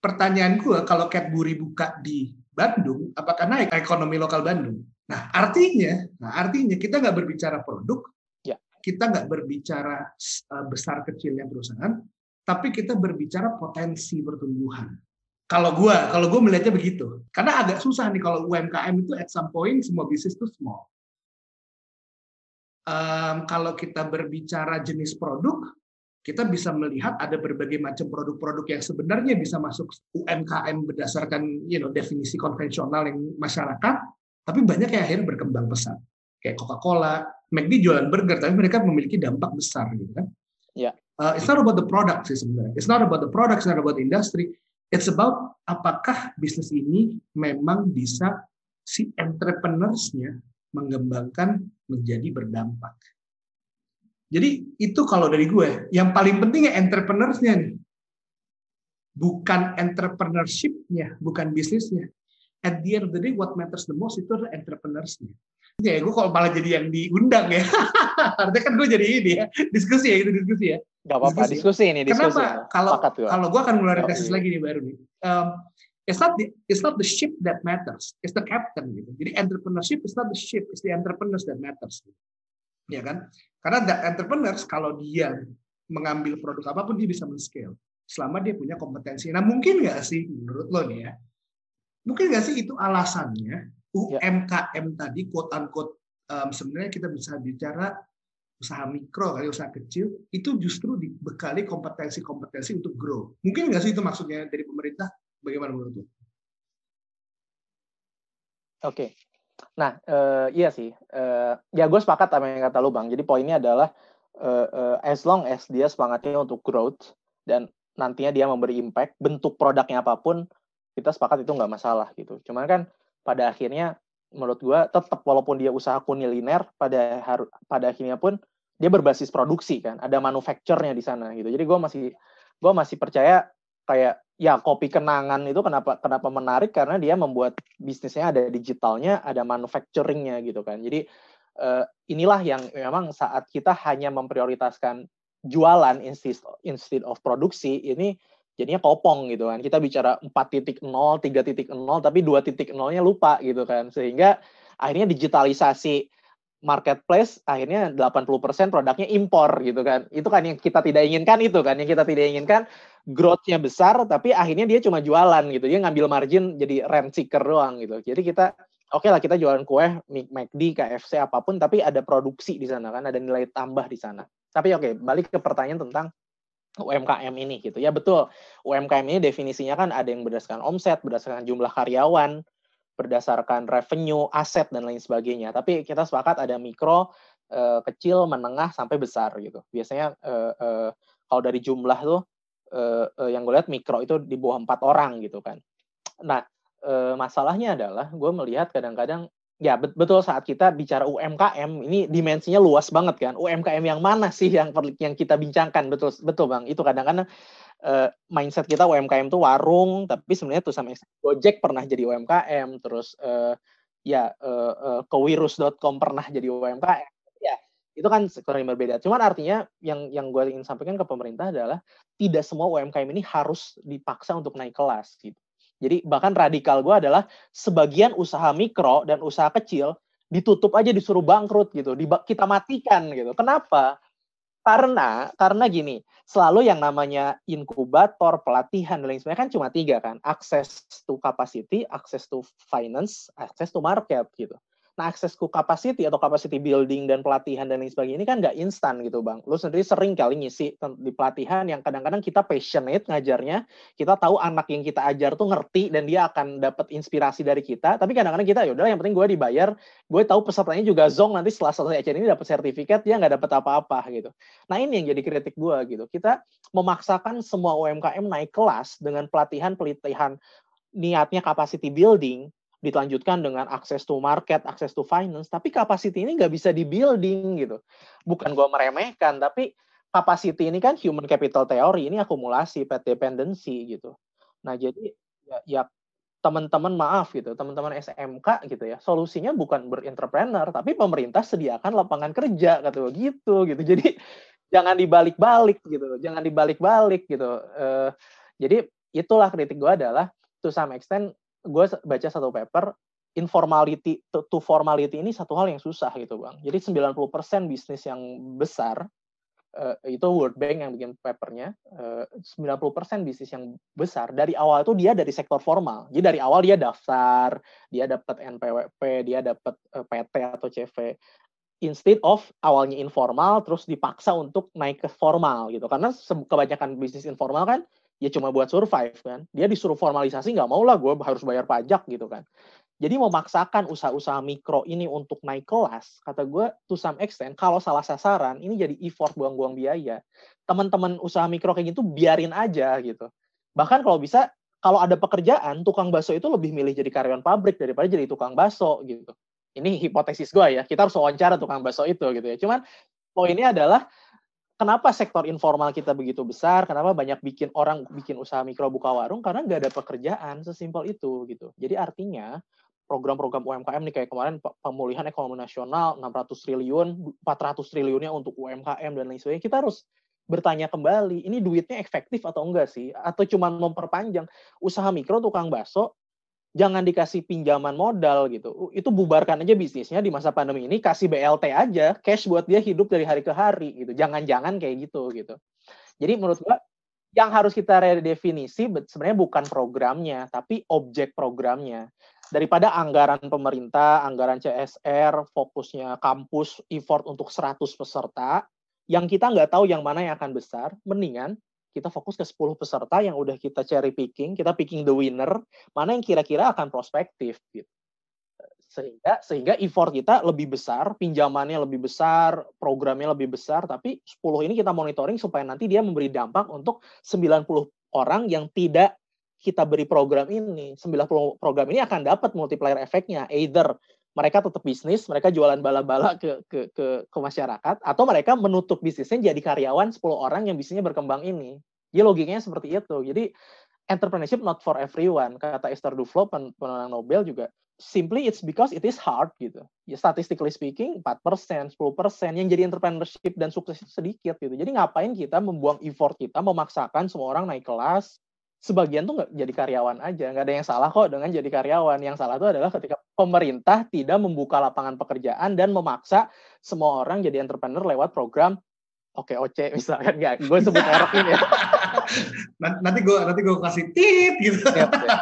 pertanyaan gue kalau Cadbury buka di Bandung apakah naik ekonomi lokal Bandung nah artinya nah artinya kita nggak berbicara produk ya. kita nggak berbicara uh, besar kecilnya perusahaan tapi kita berbicara potensi pertumbuhan kalau gue, kalau gue melihatnya begitu. Karena agak susah nih kalau UMKM itu at some point semua bisnis itu small. Um, kalau kita berbicara jenis produk, kita bisa melihat ada berbagai macam produk-produk yang sebenarnya bisa masuk UMKM berdasarkan you know, definisi konvensional yang masyarakat, tapi banyak yang akhirnya berkembang pesat. Kayak Coca-Cola, McD jualan burger, tapi mereka memiliki dampak besar gitu kan. Yeah. Uh, it's not about the product sih sebenarnya. It's not about the product, it's not about the industry. It's about apakah bisnis ini memang bisa si entrepreneurs-nya mengembangkan menjadi berdampak. Jadi itu kalau dari gue, yang paling penting ya entrepreneurs-nya nih. Bukan entrepreneurship-nya, bukan bisnisnya. At the end of the day, what matters the most itu adalah entrepreneurs-nya. Ya, gue kalau malah jadi yang diundang ya. Artinya kan gue jadi ini ya, diskusi ya, itu diskusi ya. Gak apa-apa, diskusi, diskusi ini. Diskusi. Kenapa? Kalau kalau gue akan ngeluarin kasus lagi nih baru nih. Um, it's not the it's not the ship that matters, it's the captain gitu. Jadi entrepreneurship is not the ship, it's the entrepreneurs that matters. Gitu. Ya kan? Karena the entrepreneurs kalau dia mengambil produk apa pun dia bisa men-scale selama dia punya kompetensi. Nah mungkin nggak sih menurut lo nih ya? Mungkin nggak sih itu alasannya UMKM ya. tadi quote unquote um, sebenarnya kita bisa bicara usaha mikro kali usaha kecil itu justru dibekali kompetensi-kompetensi untuk grow. Mungkin nggak sih itu maksudnya dari pemerintah? Bagaimana menurut lo? Oke, nah uh, iya sih. Uh, ya gue sepakat sama yang kata lu bang. Jadi poinnya adalah uh, uh, as long as dia semangatnya untuk growth dan nantinya dia memberi impact, bentuk produknya apa pun, kita sepakat itu nggak masalah gitu. Cuman kan pada akhirnya menurut gue tetap walaupun dia usaha kuliner pada pada akhirnya pun dia berbasis produksi kan ada manufacturnya di sana gitu. Jadi gue masih gue masih percaya kayak ya kopi kenangan itu kenapa kenapa menarik? Karena dia membuat bisnisnya ada digitalnya ada manufacturingnya gitu kan. Jadi uh, inilah yang memang saat kita hanya memprioritaskan jualan instead instead of produksi ini jadinya kopong gitu kan. Kita bicara 4.0, 3.0, tapi 2.0-nya lupa gitu kan. Sehingga akhirnya digitalisasi marketplace akhirnya 80% produknya impor gitu kan. Itu kan yang kita tidak inginkan itu kan. Yang kita tidak inginkan growth-nya besar tapi akhirnya dia cuma jualan gitu. Dia ngambil margin jadi rent seeker doang gitu. Jadi kita oke okay lah kita jualan kue, McD, KFC apa pun tapi ada produksi di sana kan, ada nilai tambah di sana. Tapi oke, okay, balik ke pertanyaan tentang UMKM ini gitu. Ya betul. UMKM ini definisinya kan ada yang berdasarkan omset berdasarkan jumlah karyawan berdasarkan revenue aset dan lain sebagainya. Tapi kita sepakat ada mikro eh, kecil menengah sampai besar gitu. Biasanya eh, eh, kalau dari jumlah tuh yang gue lihat mikro itu di bawah empat orang gitu kan. Nah masalahnya adalah gue melihat kadang-kadang ya betul saat kita bicara UMKM ini dimensinya luas banget kan. UMKM yang mana sih yang yang kita bincangkan? Betul betul bang. Itu kadang-kadang uh, mindset kita UMKM itu warung tapi sebenarnya tuh sama Gojek pernah jadi UMKM terus uh, ya uh, uh, kewirus.com pernah jadi UMKM ya itu kan sektor yang berbeda. Cuman artinya yang yang gue ingin sampaikan ke pemerintah adalah tidak semua UMKM ini harus dipaksa untuk naik kelas gitu jadi bahkan radikal gue adalah sebagian usaha mikro dan usaha kecil ditutup aja disuruh bangkrut gitu, kita matikan gitu. Kenapa? Karena karena gini, selalu yang namanya inkubator, pelatihan dan lain sebagainya kan cuma tiga kan, access to capacity, access to finance, access to market gitu. Nah, akses ke capacity atau capacity building dan pelatihan dan lain sebagainya ini kan nggak instan gitu, Bang. Lu sendiri sering kali ngisi di pelatihan yang kadang-kadang kita passionate ngajarnya, kita tahu anak yang kita ajar tuh ngerti dan dia akan dapat inspirasi dari kita, tapi kadang-kadang kita ya udah yang penting gue dibayar, gue tahu pesertanya juga zong nanti setelah selesai acara ini dapat sertifikat, dia nggak dapat apa-apa gitu. Nah, ini yang jadi kritik gue gitu. Kita memaksakan semua UMKM naik kelas dengan pelatihan-pelatihan niatnya capacity building, dilanjutkan dengan akses to market, akses to finance, tapi capacity ini nggak bisa di building gitu. Bukan gue meremehkan, tapi capacity ini kan human capital theory, ini akumulasi, path dependency gitu. Nah jadi ya, ya teman-teman maaf gitu, teman-teman SMK gitu ya, solusinya bukan berentrepreneur, tapi pemerintah sediakan lapangan kerja kata gitu gitu. Jadi jangan dibalik-balik gitu, jangan dibalik-balik gitu. Uh, jadi itulah kritik gue adalah to some extent gue baca satu paper informality to, to formality ini satu hal yang susah gitu bang. Jadi 90% bisnis yang besar uh, itu World Bank yang bikin papernya uh, 90% bisnis yang besar dari awal itu dia dari sektor formal. Jadi dari awal dia daftar, dia dapat NPWP, dia dapat uh, PT atau CV. Instead of awalnya informal terus dipaksa untuk naik ke formal gitu. Karena kebanyakan bisnis informal kan ya cuma buat survive kan. Dia disuruh formalisasi nggak mau lah gue harus bayar pajak gitu kan. Jadi memaksakan usaha-usaha mikro ini untuk naik kelas, kata gue to some extent, kalau salah sasaran, ini jadi effort buang-buang biaya. Teman-teman usaha mikro kayak gitu, biarin aja gitu. Bahkan kalau bisa, kalau ada pekerjaan, tukang bakso itu lebih milih jadi karyawan pabrik daripada jadi tukang bakso gitu. Ini hipotesis gue ya, kita harus wawancara tukang bakso itu gitu ya. Cuman poinnya adalah kenapa sektor informal kita begitu besar? Kenapa banyak bikin orang bikin usaha mikro buka warung? Karena nggak ada pekerjaan, sesimpel itu gitu. Jadi artinya program-program UMKM nih kayak kemarin pemulihan ekonomi nasional 600 triliun, 400 triliunnya untuk UMKM dan lain sebagainya. Kita harus bertanya kembali, ini duitnya efektif atau enggak sih? Atau cuma memperpanjang usaha mikro tukang bakso jangan dikasih pinjaman modal gitu. Itu bubarkan aja bisnisnya di masa pandemi ini, kasih BLT aja, cash buat dia hidup dari hari ke hari gitu. Jangan-jangan kayak gitu gitu. Jadi menurut gua yang harus kita redefinisi sebenarnya bukan programnya, tapi objek programnya. Daripada anggaran pemerintah, anggaran CSR, fokusnya kampus, effort untuk 100 peserta, yang kita nggak tahu yang mana yang akan besar, mendingan kita fokus ke 10 peserta yang udah kita cherry picking, kita picking the winner, mana yang kira-kira akan prospektif gitu. sehingga sehingga effort kita lebih besar, pinjamannya lebih besar, programnya lebih besar, tapi 10 ini kita monitoring supaya nanti dia memberi dampak untuk 90 orang yang tidak kita beri program ini. 90 program ini akan dapat multiplier efeknya, either mereka tetap bisnis, mereka jualan bala-bala ke, ke ke ke masyarakat atau mereka menutup bisnisnya jadi karyawan 10 orang yang bisnisnya berkembang ini. Jadi logikanya seperti itu. Jadi entrepreneurship not for everyone. Kata Esther Duflo, pemenang Nobel juga simply it's because it is hard gitu. Ya statistically speaking 4%, 10% yang jadi entrepreneurship dan sukses sedikit gitu. Jadi ngapain kita membuang effort kita memaksakan semua orang naik kelas? Sebagian tuh nggak jadi karyawan aja, nggak ada yang salah kok dengan jadi karyawan. Yang salah itu adalah ketika pemerintah tidak membuka lapangan pekerjaan dan memaksa semua orang jadi entrepreneur lewat program Oke, OC misalkan nggak, gue sebut merek ini ya. nanti gue nanti gue kasih tit gitu. Ya, ya.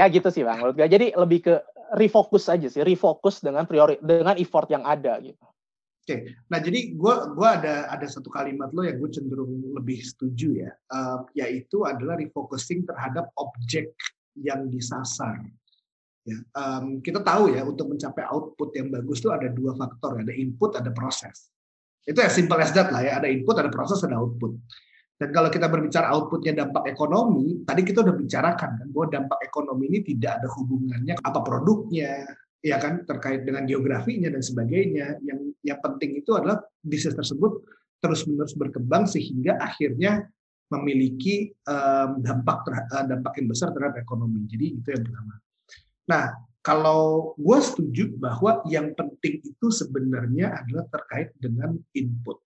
ya gitu sih bang, menurut gue. Jadi lebih ke refocus aja sih, refocus dengan priori dengan effort yang ada gitu. Oke, nah jadi gue gua ada ada satu kalimat lo yang gue cenderung lebih setuju ya, uh, yaitu adalah refocusing terhadap objek yang disasar. Ya, um, kita tahu ya untuk mencapai output yang bagus itu ada dua faktor, ada input, ada proses. Itu ya simple as that lah ya, ada input, ada proses, ada output. Dan kalau kita berbicara outputnya dampak ekonomi, tadi kita udah bicarakan kan bahwa dampak ekonomi ini tidak ada hubungannya apa produknya, ya kan terkait dengan geografinya dan sebagainya. Yang yang penting itu adalah bisnis tersebut terus-menerus berkembang sehingga akhirnya memiliki dampak uh, dampak yang besar terhadap ekonomi. Jadi itu yang pertama. Nah, kalau gue setuju bahwa yang penting itu sebenarnya adalah terkait dengan input.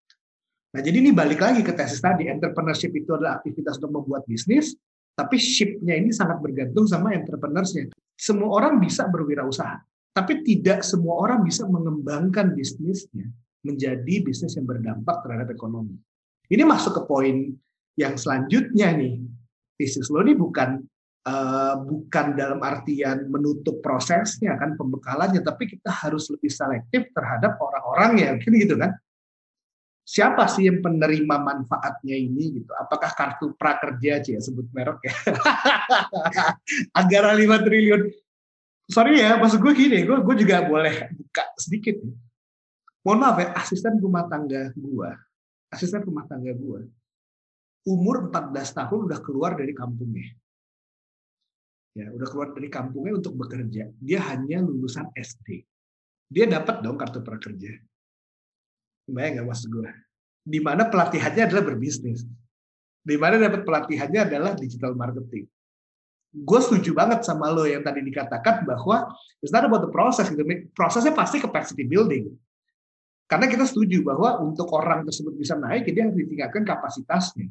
Nah, jadi ini balik lagi ke tesis tadi, entrepreneurship itu adalah aktivitas untuk membuat bisnis, tapi ship-nya ini sangat bergantung sama entrepreneurs-nya. Semua orang bisa berwirausaha, tapi tidak semua orang bisa mengembangkan bisnisnya menjadi bisnis yang berdampak terhadap ekonomi. Ini masuk ke poin yang selanjutnya nih. Bisnis lo ini bukan uh, bukan dalam artian menutup prosesnya kan pembekalannya, tapi kita harus lebih selektif terhadap orang-orang yang gitu kan siapa sih yang penerima manfaatnya ini gitu? Apakah kartu prakerja aja ya sebut merek ya? Anggaran 5 triliun. Sorry ya, maksud gue gini, gue, gue juga boleh buka sedikit. Mohon maaf ya, asisten rumah tangga gue, asisten rumah tangga gue, umur 14 tahun udah keluar dari kampungnya. Ya, udah keluar dari kampungnya untuk bekerja. Dia hanya lulusan SD. Dia dapat dong kartu prakerja Bayang nggak maksud gue? Di mana pelatihannya adalah berbisnis. Di mana dapat pelatihannya adalah digital marketing. Gue setuju banget sama lo yang tadi dikatakan bahwa it's not about the process. Gitu. Prosesnya pasti capacity building. Karena kita setuju bahwa untuk orang tersebut bisa naik, dia harus ditingkatkan kapasitasnya.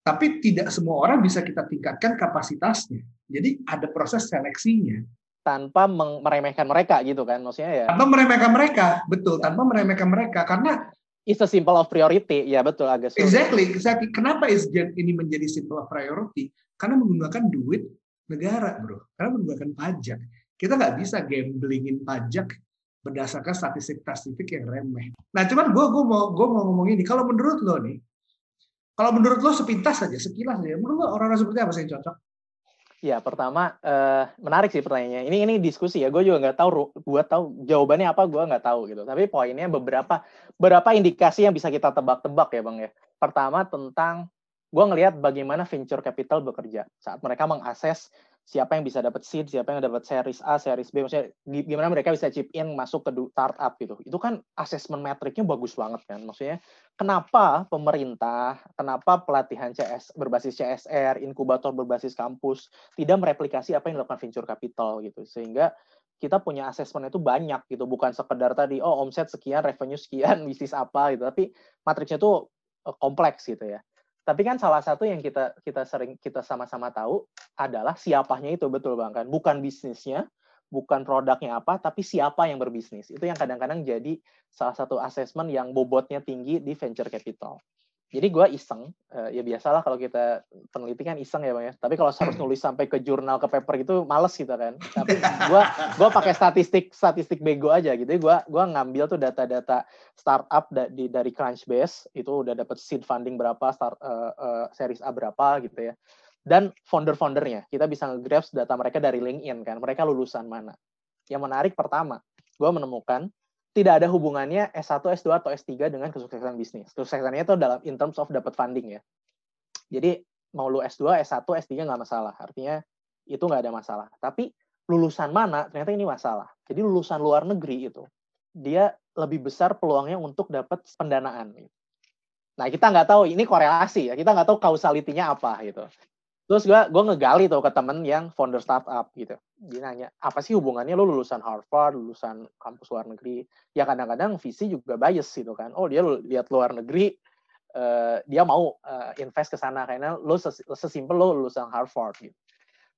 Tapi tidak semua orang bisa kita tingkatkan kapasitasnya. Jadi ada proses seleksinya tanpa meremehkan mereka gitu kan maksudnya ya tanpa meremehkan mereka betul tanpa meremehkan mereka karena it's a simple of priority ya betul agak sulit. exactly exactly kenapa is ini menjadi simple of priority karena menggunakan duit negara bro karena menggunakan pajak kita nggak bisa gamblingin pajak berdasarkan statistik-statistik yang remeh nah cuman gue gue mau gue mau ngomong ini kalau menurut lo nih kalau menurut lo sepintas saja sekilas saja menurut lo orang-orang seperti apa sih yang cocok Ya, pertama uh, menarik sih pertanyaannya. Ini ini diskusi ya. Gue juga nggak tahu. Gue tahu jawabannya apa. Gue nggak tahu gitu. Tapi poinnya beberapa beberapa indikasi yang bisa kita tebak-tebak ya, bang ya. Pertama tentang gue ngelihat bagaimana venture capital bekerja saat mereka mengakses siapa yang bisa dapat seed, siapa yang dapat series A, series B, maksudnya gimana mereka bisa chip in masuk ke startup gitu. Itu kan assessment metriknya bagus banget kan. Maksudnya kenapa pemerintah, kenapa pelatihan CS berbasis CSR, inkubator berbasis kampus tidak mereplikasi apa yang dilakukan venture capital gitu. Sehingga kita punya assessment itu banyak gitu, bukan sekedar tadi oh omset sekian, revenue sekian, bisnis apa gitu, tapi matriksnya itu eh, kompleks gitu ya. Tapi kan salah satu yang kita kita sering kita sama-sama tahu adalah siapanya itu betul bang kan, bukan bisnisnya, bukan produknya apa, tapi siapa yang berbisnis. Itu yang kadang-kadang jadi salah satu asesmen yang bobotnya tinggi di venture capital. Jadi gue iseng, uh, ya biasalah kalau kita peneliti kan iseng ya bang ya. Tapi kalau harus nulis sampai ke jurnal ke paper gitu males gitu kan. Tapi gue gua pakai statistik statistik bego aja gitu. Gue gua ngambil tuh data-data startup da, di dari Crunchbase itu udah dapat seed funding berapa, start uh, uh, series A berapa gitu ya. Dan founder-foundernya kita bisa nge data mereka dari LinkedIn kan. Mereka lulusan mana. Yang menarik pertama, gue menemukan tidak ada hubungannya S1, S2 atau S3 dengan kesuksesan bisnis. Kesuksesannya itu dalam in terms of dapat funding ya. Jadi mau lu S2, S1, S3 nggak masalah. Artinya itu nggak ada masalah. Tapi lulusan mana ternyata ini masalah. Jadi lulusan luar negeri itu dia lebih besar peluangnya untuk dapat pendanaan. Nah kita nggak tahu ini korelasi ya. Kita nggak tahu kausalitinya apa gitu. Terus gue gue ngegali tuh ke temen yang founder startup gitu. Dia nanya, apa sih hubungannya lo lulusan Harvard, lulusan kampus luar negeri? Ya kadang-kadang visi juga bias gitu kan. Oh dia lihat luar negeri, uh, dia mau uh, invest ke sana karena lo ses sesimpel lo lulusan Harvard gitu.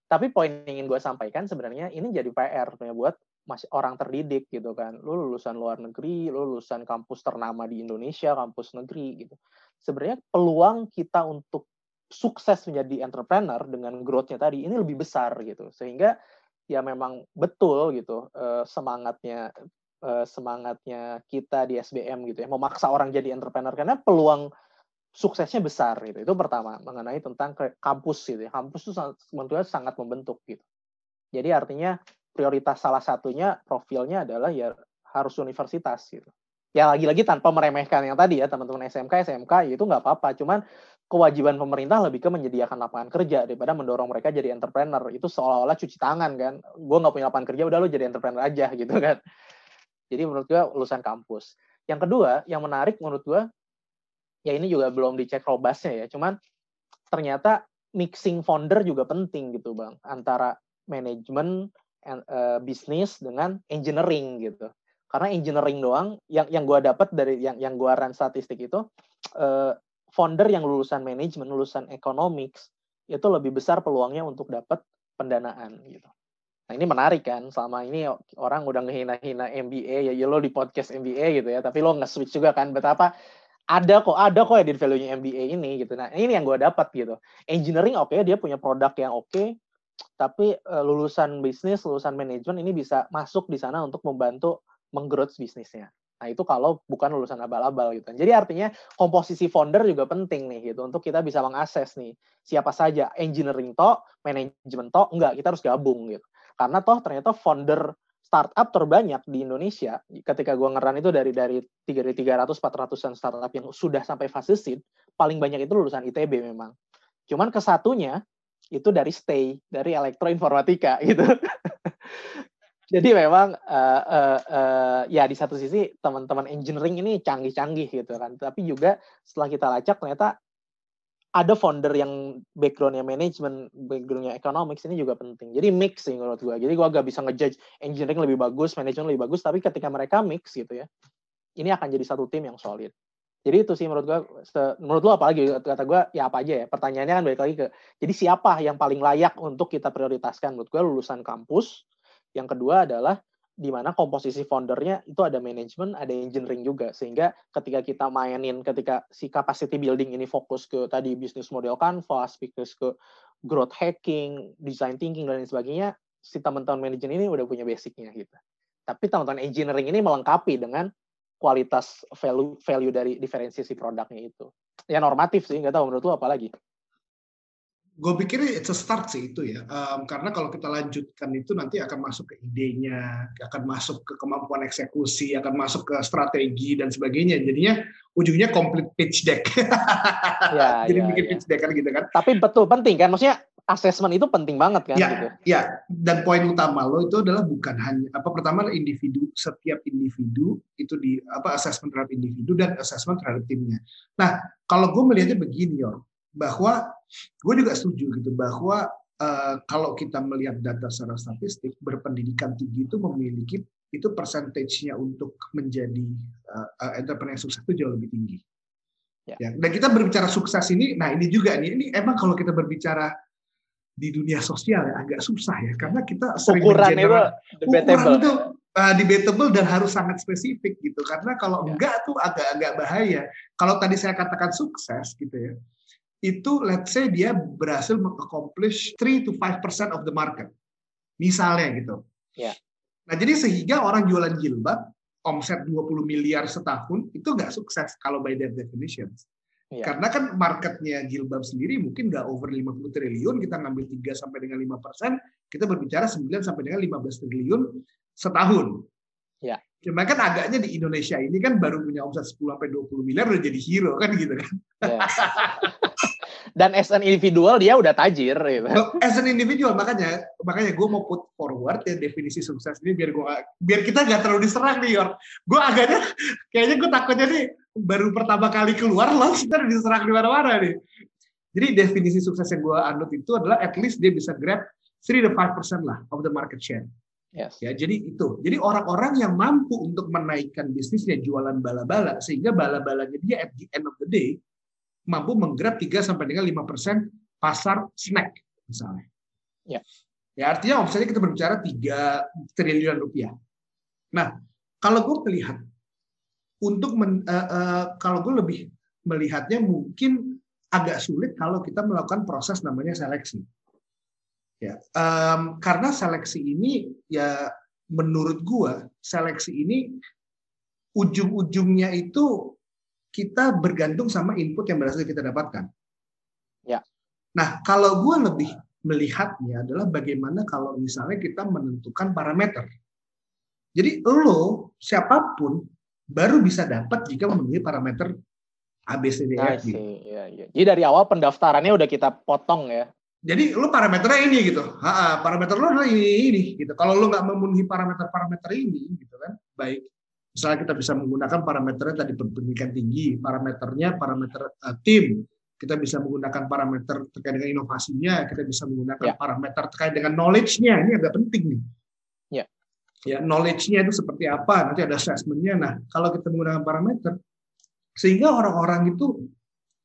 Tapi poin yang ingin gue sampaikan sebenarnya ini jadi PR ya buat masih orang terdidik gitu kan. Lo lulusan luar negeri, lo lulusan kampus ternama di Indonesia, kampus negeri gitu. Sebenarnya peluang kita untuk sukses menjadi entrepreneur dengan growth-nya tadi ini lebih besar gitu. Sehingga ya memang betul gitu uh, semangatnya uh, semangatnya kita di SBM gitu ya memaksa orang jadi entrepreneur karena peluang suksesnya besar gitu. Itu pertama mengenai tentang kampus gitu ya. Kampus itu menurut sangat membentuk gitu. Jadi artinya prioritas salah satunya profilnya adalah ya harus universitas gitu. Ya lagi-lagi tanpa meremehkan yang tadi ya teman-teman SMK SMK ya itu nggak apa-apa. Cuman kewajiban pemerintah lebih ke menyediakan lapangan kerja daripada mendorong mereka jadi entrepreneur. Itu seolah-olah cuci tangan kan? Gue nggak punya lapangan kerja udah lo jadi entrepreneur aja gitu kan? Jadi menurut gue lulusan kampus. Yang kedua yang menarik menurut gue ya ini juga belum dicek robasnya ya cuman ternyata mixing founder juga penting gitu bang. Antara manajemen uh, bisnis dengan engineering gitu. Karena engineering doang yang yang gue dapat dari yang yang gue run statistik itu uh, founder yang lulusan manajemen, lulusan economics, itu lebih besar peluangnya untuk dapat pendanaan gitu. Nah ini menarik kan, selama ini orang udah ngehina-hina MBA, ya, ya lo di podcast MBA gitu ya, tapi lo nge-switch juga kan, betapa ada kok, ada kok ya value-nya MBA ini gitu. Nah ini yang gue dapat gitu. Engineering oke, okay, dia punya produk yang oke, okay, tapi uh, lulusan bisnis, lulusan manajemen ini bisa masuk di sana untuk membantu menggrowth bisnisnya. Nah, itu kalau bukan lulusan abal-abal gitu. Jadi artinya komposisi founder juga penting nih gitu untuk kita bisa mengakses nih siapa saja engineering to, manajemen to, enggak, kita harus gabung gitu. Karena toh ternyata founder startup terbanyak di Indonesia ketika gua ngeran itu dari dari 300 400-an startup yang sudah sampai fase seed, paling banyak itu lulusan ITB memang. Cuman kesatunya itu dari stay, dari elektroinformatika gitu. Jadi memang uh, uh, uh, ya di satu sisi teman-teman engineering ini canggih-canggih gitu kan tapi juga setelah kita lacak ternyata ada founder yang backgroundnya manajemen, backgroundnya economics ini juga penting. Jadi mix sih menurut gue. Jadi gue agak bisa ngejudge engineering lebih bagus, manajemen lebih bagus, tapi ketika mereka mix gitu ya, ini akan jadi satu tim yang solid. Jadi itu sih menurut gue, menurut lo apa lagi kata gue ya apa aja ya. Pertanyaannya kan balik lagi ke, jadi siapa yang paling layak untuk kita prioritaskan? Menurut gue lulusan kampus, yang kedua adalah di mana komposisi foundernya itu ada manajemen, ada engineering juga. Sehingga ketika kita mainin, ketika si capacity building ini fokus ke tadi bisnis model canvas, fokus ke growth hacking, design thinking, dan lain sebagainya, si teman-teman manajemen ini udah punya basicnya gitu. Tapi teman-teman engineering ini melengkapi dengan kualitas value value dari diferensiasi produknya itu. Ya normatif sih, nggak tahu menurut lu apa lagi? Gue pikir it's a start sih itu ya. Um, karena kalau kita lanjutkan itu nanti akan masuk ke idenya akan masuk ke kemampuan eksekusi akan masuk ke strategi dan sebagainya. Jadinya ujungnya complete pitch deck. Ya, jadi ya, bikin ya. pitch deck kan gitu kan. Tapi betul penting kan? Maksudnya assessment itu penting banget kan ya, gitu. ya. Dan poin utama lo itu adalah bukan hanya apa pertama individu setiap individu itu di apa assessment terhadap individu dan assessment terhadap timnya. Nah kalau gue melihatnya begini yo bahwa gue juga setuju gitu bahwa uh, kalau kita melihat data secara statistik berpendidikan tinggi itu memiliki itu persentasenya untuk menjadi uh, entrepreneur sukses itu jauh lebih tinggi. Ya. ya. Dan kita berbicara sukses ini, nah ini juga nih, ini emang kalau kita berbicara di dunia sosial ya agak susah ya karena kita sering ukuran itu debatable. itu uh, debatable dan harus sangat spesifik gitu karena kalau ya. enggak tuh agak-agak bahaya. Kalau tadi saya katakan sukses gitu ya, itu let's say dia berhasil mengaccomplish 3 to 5% of the market. Misalnya gitu. Yeah. Nah, jadi sehingga orang jualan jilbab omset 20 miliar setahun itu nggak sukses kalau by that definition. Yeah. Karena kan marketnya jilbab sendiri mungkin nggak over 50 triliun, kita ngambil 3 sampai dengan 5 persen, kita berbicara 9 sampai dengan 15 triliun setahun. Ya. Cuma kan agaknya di Indonesia ini kan baru punya omset 10 sampai 20 miliar udah jadi hero kan gitu kan. Ya. Dan as an individual dia udah tajir gitu. As an individual makanya makanya gue mau put forward ya definisi sukses ini biar gue biar kita gak terlalu diserang nih Yor. Gue agaknya kayaknya gue takutnya nih baru pertama kali keluar loh kita diserang di mana-mana nih. Jadi definisi sukses yang gue anut itu adalah at least dia bisa grab 3 to 5% lah of the market share. Yes. Ya, jadi itu. Jadi orang-orang yang mampu untuk menaikkan bisnisnya jualan bala-bala sehingga bala-balanya dia at the end of the day mampu menggrab 3 sampai dengan 5% pasar snack misalnya. Ya. Ya artinya omsetnya kita berbicara 3 triliun rupiah. Nah, kalau gue melihat untuk men, uh, uh, kalau gue lebih melihatnya mungkin agak sulit kalau kita melakukan proses namanya seleksi. Ya, um, karena seleksi ini ya menurut gue seleksi ini ujung-ujungnya itu kita bergantung sama input yang berhasil kita dapatkan. Ya. Nah, kalau gue lebih melihatnya adalah bagaimana kalau misalnya kita menentukan parameter. Jadi lo siapa pun baru bisa dapat jika memenuhi parameter A, B, C, D, E, F. Ya, ya. Jadi dari awal pendaftarannya udah kita potong ya. Jadi lo parameternya ini gitu. Ha, parameter lo adalah ini, ini gitu. Kalau lo nggak memenuhi parameter-parameter ini, gitu kan, baik Misalnya kita bisa menggunakan parameternya tadi pendidikan tinggi, parameternya parameter uh, tim, kita bisa menggunakan parameter terkait dengan inovasinya, kita bisa menggunakan ya. parameter terkait dengan knowledge-nya. Ini agak penting nih. Ya. Ya, knowledge-nya itu seperti apa? Nanti ada assessment-nya. Nah, kalau kita menggunakan parameter, sehingga orang-orang itu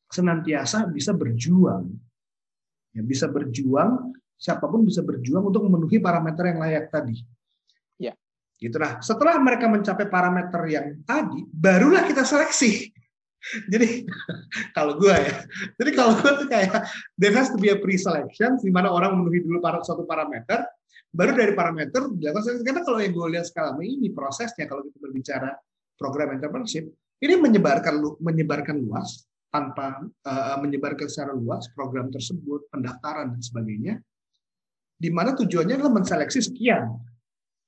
senantiasa bisa berjuang. Ya, bisa berjuang, siapa pun bisa berjuang untuk memenuhi parameter yang layak tadi. Gitu nah, setelah mereka mencapai parameter yang tadi, barulah kita seleksi. Jadi kalau gue ya, jadi kalau gue tuh kayak there has to be a pre-selection di mana orang memenuhi dulu para, suatu parameter, baru dari parameter dilakukan seleksi. Karena kalau yang gue lihat sekarang ini prosesnya kalau kita berbicara program entrepreneurship, ini menyebarkan menyebarkan luas tanpa uh, menyebarkan secara luas program tersebut, pendaftaran dan sebagainya, di mana tujuannya adalah menseleksi sekian.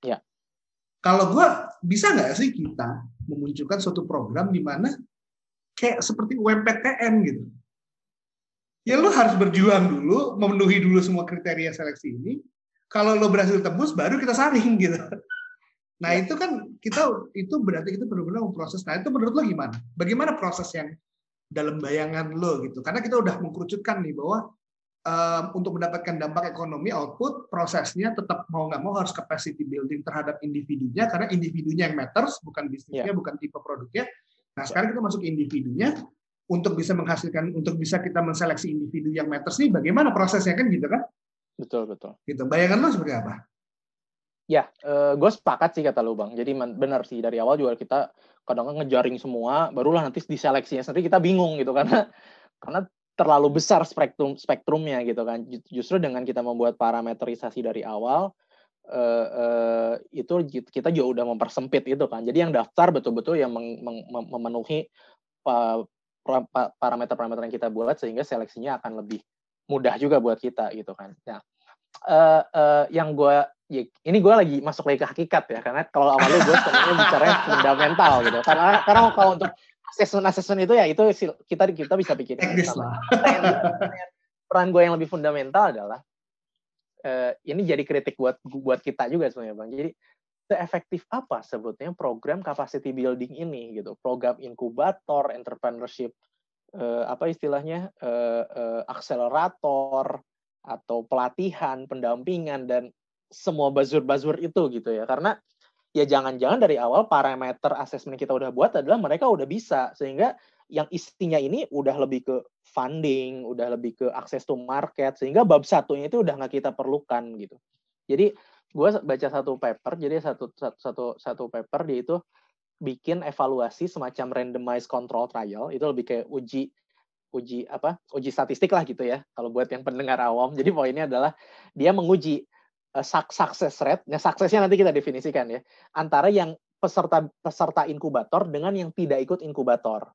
Ya kalau gue bisa nggak sih kita memunculkan suatu program di mana kayak seperti UMPTN gitu. Ya lo harus berjuang dulu, memenuhi dulu semua kriteria seleksi ini. Kalau lo berhasil tembus, baru kita saring gitu. Nah itu kan kita itu berarti kita benar-benar memproses. Nah itu menurut lo gimana? Bagaimana proses yang dalam bayangan lo gitu? Karena kita udah mengkerucutkan nih bahwa um, untuk mendapatkan dampak ekonomi output prosesnya tetap mau nggak mau harus capacity building terhadap individunya karena individunya yang matters bukan bisnisnya yeah. bukan tipe produknya. Nah sekarang kita masuk individunya. Untuk bisa menghasilkan untuk bisa kita menseleksi individu yang matters nih bagaimana prosesnya kan gitu kan? Betul betul. Gitu. Bayangan lo seperti apa Ya, uh, gue sepakat sih kata lu bang. Jadi benar sih dari awal juga kita kadang-kadang ngejaring semua, barulah nanti diseleksinya sendiri kita bingung gitu karena karena terlalu besar spektrum spektrumnya gitu kan. Justru dengan kita membuat parameterisasi dari awal uh, uh, itu kita juga udah mempersempit itu kan. Jadi yang daftar betul-betul yang meng, meng, memenuhi parameter-parameter yang kita buat sehingga seleksinya akan lebih mudah juga buat kita gitu kan. Nah, uh, uh, yang gue ya, ini gue lagi masuk lagi ke hakikat ya karena kalau awal lu gue sebenarnya bicara fundamental gitu. Karena karena kalau untuk assessment assessment itu ya itu kita kita bisa bikin peran gue yang lebih fundamental adalah uh, ini jadi kritik buat buat kita juga sebenarnya bang. Jadi seefektif apa sebutnya program capacity building ini gitu? Program inkubator entrepreneurship uh, apa istilahnya uh, uh, akselerator atau pelatihan pendampingan dan semua bazur-bazur itu gitu ya karena ya jangan-jangan dari awal parameter asesmen kita udah buat adalah mereka udah bisa sehingga yang isinya ini udah lebih ke funding, udah lebih ke akses to market sehingga bab satunya itu udah nggak kita perlukan gitu. Jadi gue baca satu paper, jadi satu satu satu paper dia itu bikin evaluasi semacam randomized control trial itu lebih kayak uji uji apa uji statistik lah gitu ya kalau buat yang pendengar awam. Jadi poinnya adalah dia menguji uh, success rate, nah suksesnya nanti kita definisikan ya, antara yang peserta peserta inkubator dengan yang tidak ikut inkubator.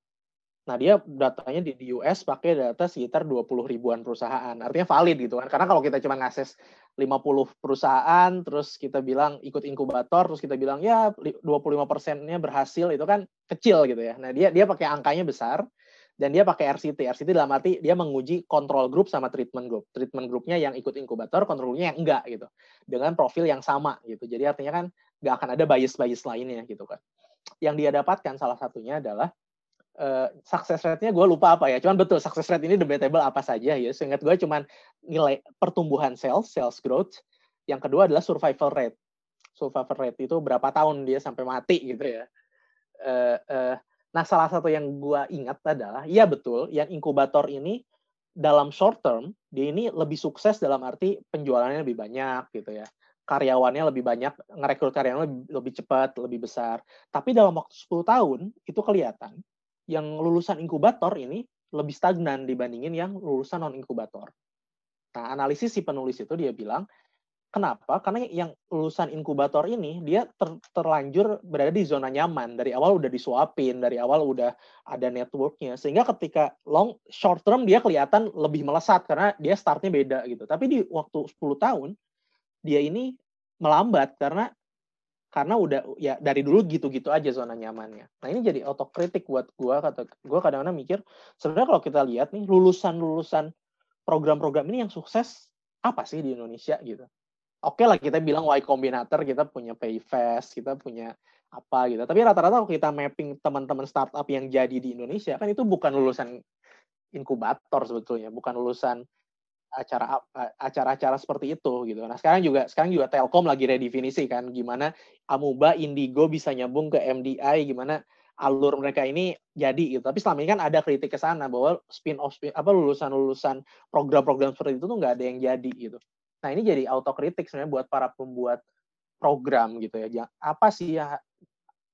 Nah, dia datanya di, di US pakai data sekitar 20 ribuan perusahaan. Artinya valid gitu kan. Karena kalau kita cuma ngakses 50 perusahaan, terus kita bilang ikut inkubator, terus kita bilang ya 25 persennya berhasil, itu kan kecil gitu ya. Nah, dia dia pakai angkanya besar, dan dia pakai RCT. RCT dalam arti dia menguji kontrol grup sama treatment group. Treatment grupnya yang ikut inkubator, kontrol grupnya yang enggak gitu. Dengan profil yang sama gitu. Jadi artinya kan nggak akan ada bias-bias lainnya gitu kan. Yang dia dapatkan salah satunya adalah uh, success rate-nya gue lupa apa ya. Cuman betul success rate ini debatable apa saja ya. Seingat gue cuman nilai pertumbuhan sales, sales growth. Yang kedua adalah survival rate. Survival rate itu berapa tahun dia sampai mati gitu ya. Uh, uh, nah salah satu yang gue ingat adalah, iya betul, yang inkubator ini dalam short term dia ini lebih sukses dalam arti penjualannya lebih banyak gitu ya karyawannya lebih banyak ngerekrut karyawan lebih, lebih cepat lebih besar tapi dalam waktu 10 tahun itu kelihatan yang lulusan inkubator ini lebih stagnan dibandingin yang lulusan non inkubator. Nah, analisis si penulis itu dia bilang, kenapa? Karena yang lulusan inkubator ini dia ter, terlanjur berada di zona nyaman dari awal udah disuapin, dari awal udah ada networknya, sehingga ketika long short term dia kelihatan lebih melesat karena dia startnya beda gitu. Tapi di waktu 10 tahun dia ini melambat karena karena udah ya dari dulu gitu-gitu aja zona nyamannya. Nah ini jadi otokritik buat gue kata gue kadang-kadang mikir sebenarnya kalau kita lihat nih lulusan-lulusan program-program ini yang sukses apa sih di Indonesia gitu. Oke okay lah kita bilang Y Combinator kita punya Payfast kita punya apa gitu. Tapi rata-rata kalau kita mapping teman-teman startup yang jadi di Indonesia kan itu bukan lulusan inkubator sebetulnya, bukan lulusan acara acara-acara seperti itu gitu. Nah sekarang juga sekarang juga Telkom lagi redefinisi kan gimana Amuba, Indigo bisa nyambung ke MDI, gimana alur mereka ini jadi gitu. Tapi selama ini kan ada kritik ke sana bahwa spin off spin, apa lulusan-lulusan program-program seperti itu tuh nggak ada yang jadi gitu. Nah ini jadi autokritik sebenarnya buat para pembuat program gitu ya. Apa sih ya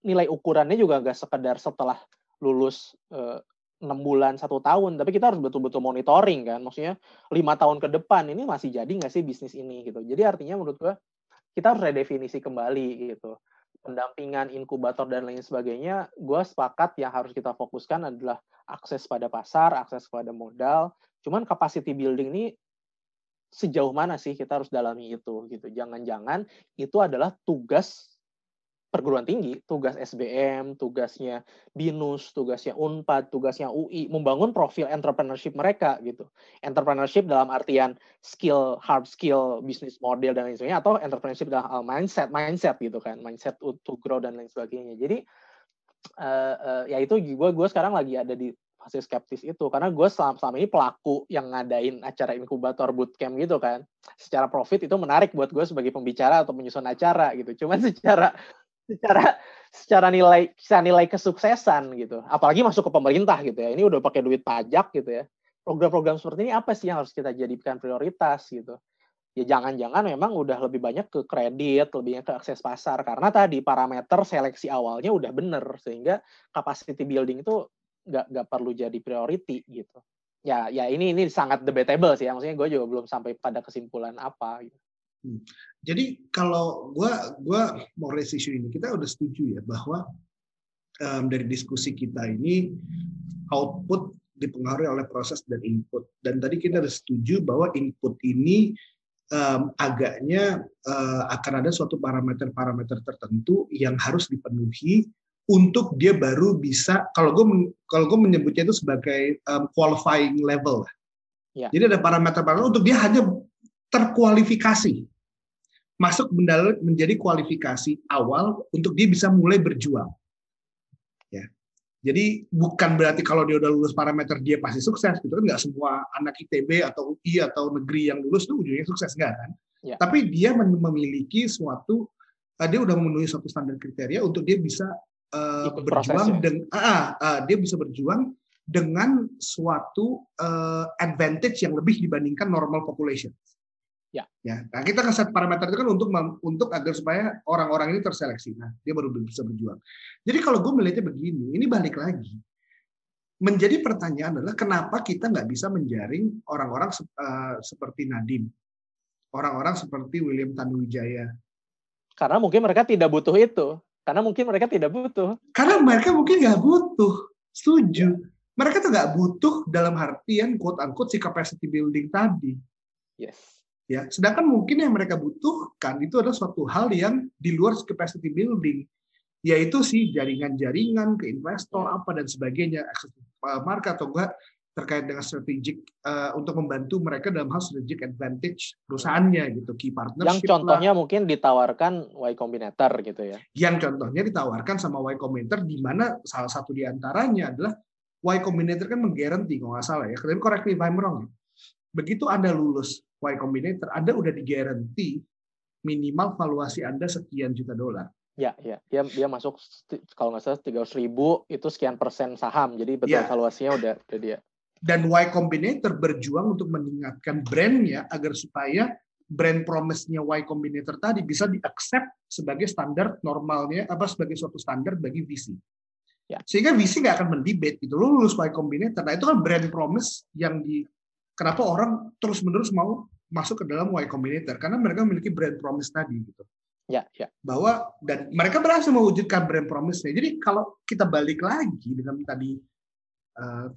nilai ukurannya juga nggak sekedar setelah lulus eh, enam bulan satu tahun. Tapi kita harus betul-betul monitoring kan. Maksudnya lima tahun ke depan ini masih jadi nggak sih bisnis ini gitu. Jadi artinya menurut gua kita harus redefinisi kembali gitu. Pendampingan inkubator dan lain sebagainya gue sepakat yang harus kita fokuskan adalah akses pada pasar akses pada modal. Cuman capacity building ini sejauh mana sih kita harus dalami itu gitu jangan-jangan itu adalah tugas perguruan tinggi, tugas SBM, tugasnya BINUS, tugasnya UNPAD, tugasnya UI, membangun profil entrepreneurship mereka gitu. Entrepreneurship dalam artian skill, hard skill, business model dan lain sebagainya, atau entrepreneurship dalam mindset, mindset gitu kan, mindset to grow dan lain sebagainya. Jadi uh, uh, ya itu gue gue sekarang lagi ada di fase skeptis itu karena gue selama, selama ini pelaku yang ngadain acara inkubator bootcamp gitu kan secara profit itu menarik buat gue sebagai pembicara atau menyusun acara gitu cuman secara secara secara nilai secara nilai kesuksesan gitu. Apalagi masuk ke pemerintah gitu ya. Ini udah pakai duit pajak gitu ya. Program-program seperti ini apa sih yang harus kita jadikan prioritas gitu? Ya jangan-jangan memang udah lebih banyak ke kredit, lebih banyak ke akses pasar karena tadi parameter seleksi awalnya udah bener sehingga capacity building itu nggak nggak perlu jadi priority gitu. Ya ya ini ini sangat debatable sih. Ya. Maksudnya gue juga belum sampai pada kesimpulan apa gitu. Hmm. Jadi kalau gue gua mau raise ini, kita udah setuju ya bahwa um, dari diskusi kita ini output dipengaruhi oleh proses dan input. Dan tadi kita udah setuju bahwa input ini um, agaknya uh, akan ada suatu parameter-parameter tertentu yang harus dipenuhi untuk dia baru bisa kalau gue kalau gue menyebutnya itu sebagai um, qualifying level. Ya. Jadi ada parameter-parameter untuk dia hanya terkualifikasi masuk menjadi kualifikasi awal untuk dia bisa mulai berjuang. Ya. Jadi bukan berarti kalau dia udah lulus parameter dia pasti sukses gitu kan nggak semua anak ITB atau UI atau negeri yang lulus tuh ujungnya sukses nggak kan? Ya. Tapi dia memiliki suatu uh, dia udah memenuhi suatu standar kriteria untuk dia bisa uh, berjuang dengan uh, uh, dia bisa berjuang dengan suatu uh, advantage yang lebih dibandingkan normal population. Ya. ya. Nah, kita kasih parameter itu kan untuk untuk agar supaya orang-orang ini terseleksi. Nah, dia baru bisa berjuang. Jadi kalau gue melihatnya begini, ini balik lagi. Menjadi pertanyaan adalah kenapa kita nggak bisa menjaring orang-orang uh, seperti Nadim, orang-orang seperti William Tanuwijaya. Karena mungkin mereka tidak butuh itu. Karena mungkin mereka tidak butuh. Karena mereka mungkin nggak butuh. Setuju. mereka tuh nggak butuh dalam artian quote unquote si capacity building tadi. Yes. Ya, sedangkan mungkin yang mereka butuhkan itu adalah suatu hal yang di luar capacity building, yaitu si jaringan-jaringan ke investor apa dan sebagainya, akses uh, market atau enggak terkait dengan strategic uh, untuk membantu mereka dalam hal strategic advantage perusahaannya gitu key partnership yang contohnya lah. mungkin ditawarkan Y Combinator gitu ya yang contohnya ditawarkan sama Y Combinator di mana salah satu di antaranya adalah Y Combinator kan menggaranti kalau nggak salah ya tapi correct me if I'm wrong ya. begitu anda lulus Y Combinator anda udah digaranti minimal valuasi anda sekian juta dolar Ya, ya. Dia dia masuk kalau nggak salah tiga ribu itu sekian persen saham. Jadi betul ya. valuasinya udah udah dia dan Y Combinator berjuang untuk meningkatkan brandnya agar supaya brand promise-nya Y Combinator tadi bisa di-accept sebagai standar normalnya apa sebagai suatu standar bagi VC. Ya. Sehingga VC nggak akan mendebate itu lulus Y Combinator. Nah itu kan brand promise yang di kenapa orang terus-menerus mau masuk ke dalam Y Combinator karena mereka memiliki brand promise tadi gitu. Ya, ya. Bahwa dan mereka berhasil mewujudkan brand promise-nya. Jadi kalau kita balik lagi dengan tadi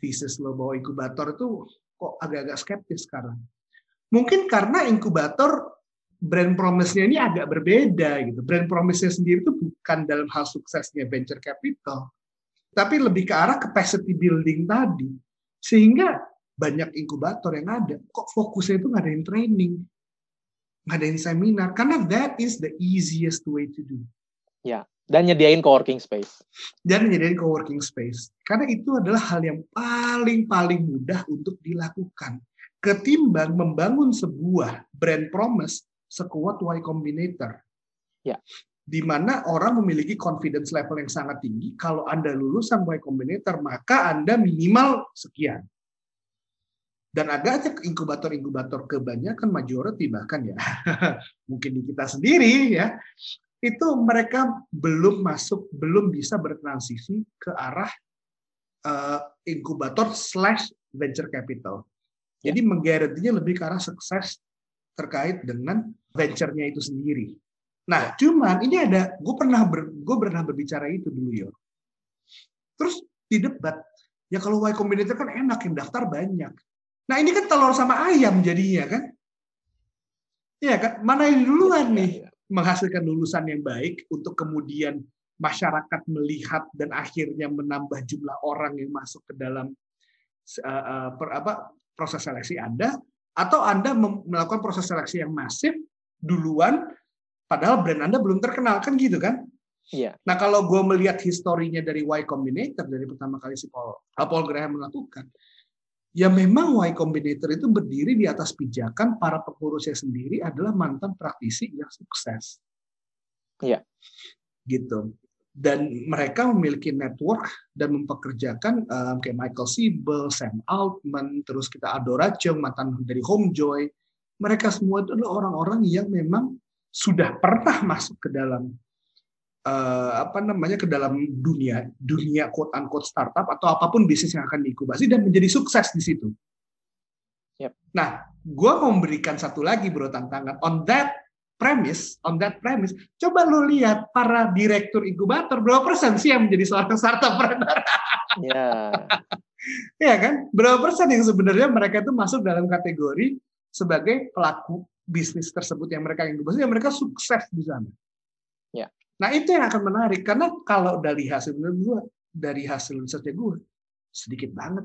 thesis lo bahwa inkubator itu kok agak-agak skeptis sekarang. Mungkin karena inkubator brand promise-nya ini agak berbeda gitu. Brand promise-nya sendiri itu bukan dalam hal suksesnya venture capital, tapi lebih ke arah capacity building tadi. Sehingga banyak inkubator yang ada, kok fokusnya itu ngadain training, ngadain seminar, karena that is the easiest way to do. Ya, dan nyediain co-working space. Dan nyediain co-working space. Karena itu adalah hal yang paling-paling mudah untuk dilakukan. Ketimbang membangun sebuah brand promise sekuat Y Combinator. Ya. Di mana orang memiliki confidence level yang sangat tinggi. Kalau Anda lulusan Y Combinator, maka Anda minimal sekian. Dan agaknya inkubator-inkubator kebanyakan majority bahkan ya mungkin di kita sendiri ya itu mereka belum masuk, belum bisa bertransisi ke arah uh, inkubator slash venture capital. Jadi ya. menggarantinya lebih ke arah sukses terkait dengan venture-nya itu sendiri. Nah, ya. cuman ini ada, gue pernah ber, gue pernah berbicara itu dulu ya. Terus di debat, ya kalau Y Combinator kan enak, yang daftar banyak. Nah ini kan telur sama ayam jadinya kan. Iya kan, mana yang duluan ya, nih? Menghasilkan lulusan yang baik untuk kemudian masyarakat melihat dan akhirnya menambah jumlah orang yang masuk ke dalam uh, per, apa, proses seleksi Anda atau Anda melakukan proses seleksi yang masif duluan padahal brand Anda belum terkenal kan gitu kan? Iya. Nah kalau gue melihat historinya dari Y Combinator dari pertama kali si Paul, Paul Graham melakukan, ya memang Y Combinator itu berdiri di atas pijakan para pengurusnya sendiri adalah mantan praktisi yang sukses. Iya. Gitu. Dan mereka memiliki network dan mempekerjakan um, kayak Michael Siebel, Sam Altman, terus kita Adora Chung, mantan dari Homejoy. Mereka semua itu adalah orang-orang yang memang sudah pernah masuk ke dalam uh, apa namanya ke dalam dunia dunia quote unquote startup atau apa pun bisnis yang akan diinkubasi dan menjadi sukses di situ. Yep. Nah, gue mau memberikan satu lagi bro tantangan on that premise, on that premise, coba lo lihat para direktur inkubator berapa persen sih yang menjadi seorang startup? Ya. ya kan? Berapa persen yang sebenarnya mereka itu masuk dalam kategori sebagai pelaku bisnis tersebut yang mereka inkubasi, yang mereka sukses di sana. Nah itu yang akan menarik karena kalau dari hasil menurut gue, dari hasil risetnya gue sedikit banget.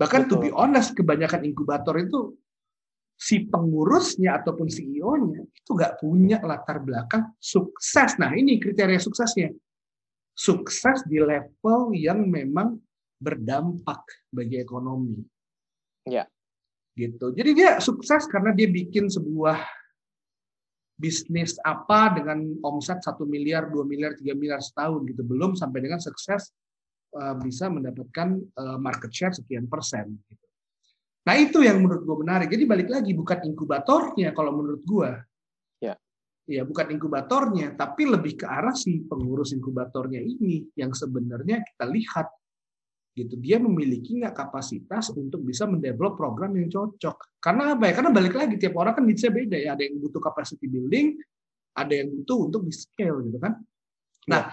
Bahkan Betul. to be honest, kebanyakan inkubator itu si pengurusnya ataupun CEO-nya itu nggak punya latar belakang sukses. Nah ini kriteria suksesnya. Sukses di level yang memang berdampak bagi ekonomi. Ya. Gitu. Jadi dia sukses karena dia bikin sebuah bisnis apa dengan omset satu miliar, dua miliar, tiga miliar setahun gitu. Belum sampai dengan sukses uh, bisa mendapatkan uh, market share sekian persen. Gitu. Nah itu yang menurut gue menarik. Jadi balik lagi bukan inkubatornya kalau menurut gue. Ya. Ya bukan inkubatornya, tapi lebih ke arah si pengurus inkubatornya ini yang sebenarnya kita lihat gitu dia memiliki nggak kapasitas untuk bisa mendevelop program yang cocok karena apa ya karena balik lagi tiap orang kan bisa beda ya ada yang butuh capacity building ada yang butuh untuk di scale gitu kan nah ya.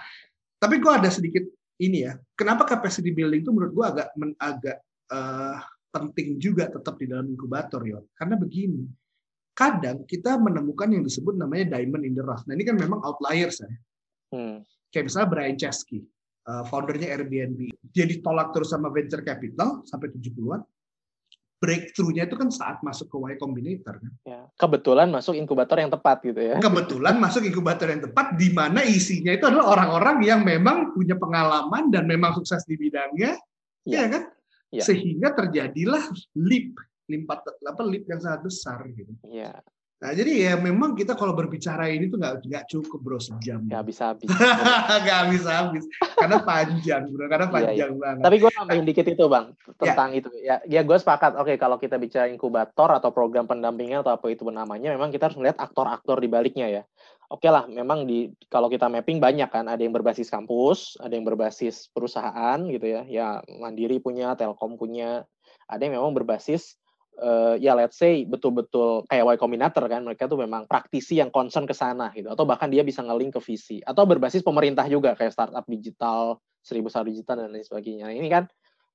tapi gue ada sedikit ini ya, kenapa capacity building itu menurut gue agak men, agak uh, penting juga tetap di dalam inkubator ya. Karena begini, kadang kita menemukan yang disebut namanya diamond in the rough. Nah ini kan memang outliers ya. Hmm. Kayak misalnya Brian Chesky, foundernya Airbnb. Dia ditolak terus sama venture capital sampai 70-an breakthrough-nya itu kan saat masuk ke Y Combinator kan. Ya, kebetulan masuk inkubator yang tepat gitu ya. Kebetulan masuk inkubator yang tepat di mana isinya itu adalah orang-orang yang memang punya pengalaman dan memang sukses di bidangnya, ya, ya kan? Ya. Sehingga terjadilah leap, limpat apa leap yang sangat besar gitu. Ya. Nah, jadi ya memang kita kalau berbicara ini tuh nggak nggak cukup bro sejam. Nggak bisa habis. nggak bisa habis. Karena panjang bro, karena panjang iya, iya. banget. Tapi gue nambahin dikit itu bang tentang ya. itu. Ya, ya gue sepakat. Oke, kalau kita bicara inkubator atau program pendampingan atau apa itu namanya, memang kita harus melihat aktor-aktor di baliknya ya. Oke lah, memang di kalau kita mapping banyak kan, ada yang berbasis kampus, ada yang berbasis perusahaan gitu ya. Ya Mandiri punya, Telkom punya, ada yang memang berbasis uh, ya let's say betul-betul kayak Y Combinator kan mereka tuh memang praktisi yang concern ke sana gitu. Atau bahkan dia bisa ngelink ke visi atau berbasis pemerintah juga kayak startup digital seribu satu digital dan lain sebagainya. Nah, ini kan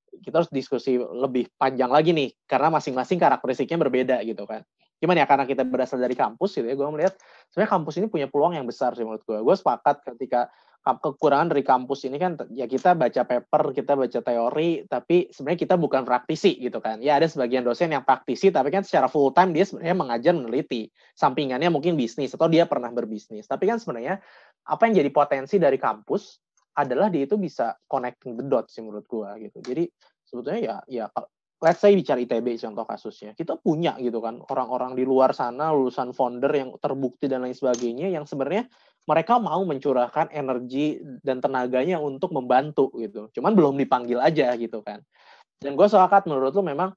kita harus diskusi lebih panjang lagi nih karena masing-masing karakteristiknya berbeda gitu kan. Cuman ya karena kita berasal dari kampus gitu ya gue melihat sebenarnya kampus ini punya peluang yang besar sih menurut gue gue sepakat ketika kekurangan dari kampus ini kan ya kita baca paper, kita baca teori, tapi sebenarnya kita bukan praktisi gitu kan. Ya ada sebagian dosen yang praktisi, tapi kan secara full time dia sebenarnya mengajar meneliti. Sampingannya mungkin bisnis atau dia pernah berbisnis. Tapi kan sebenarnya apa yang jadi potensi dari kampus adalah dia itu bisa connecting the dots sih menurut gua gitu. Jadi sebetulnya ya ya let's say bicara ITB contoh kasusnya, kita punya gitu kan orang-orang di luar sana lulusan founder yang terbukti dan lain sebagainya yang sebenarnya mereka mau mencurahkan energi dan tenaganya untuk membantu gitu. Cuman belum dipanggil aja gitu kan. Dan gue sepakat menurut lu memang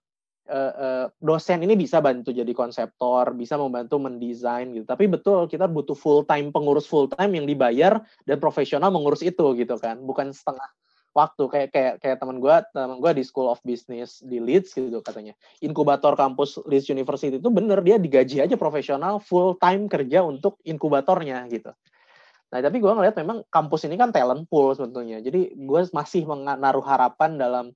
uh, uh, dosen ini bisa bantu jadi konseptor, bisa membantu mendesain gitu. Tapi betul kita butuh full time pengurus full time yang dibayar dan profesional mengurus itu gitu kan. Bukan setengah waktu kayak kayak kayak teman gue teman gue di School of Business di Leeds gitu katanya inkubator kampus Leeds University itu bener dia digaji aja profesional full time kerja untuk inkubatornya gitu Nah, tapi gue ngeliat memang kampus ini kan talent pool sebetulnya. Jadi gue masih menaruh harapan dalam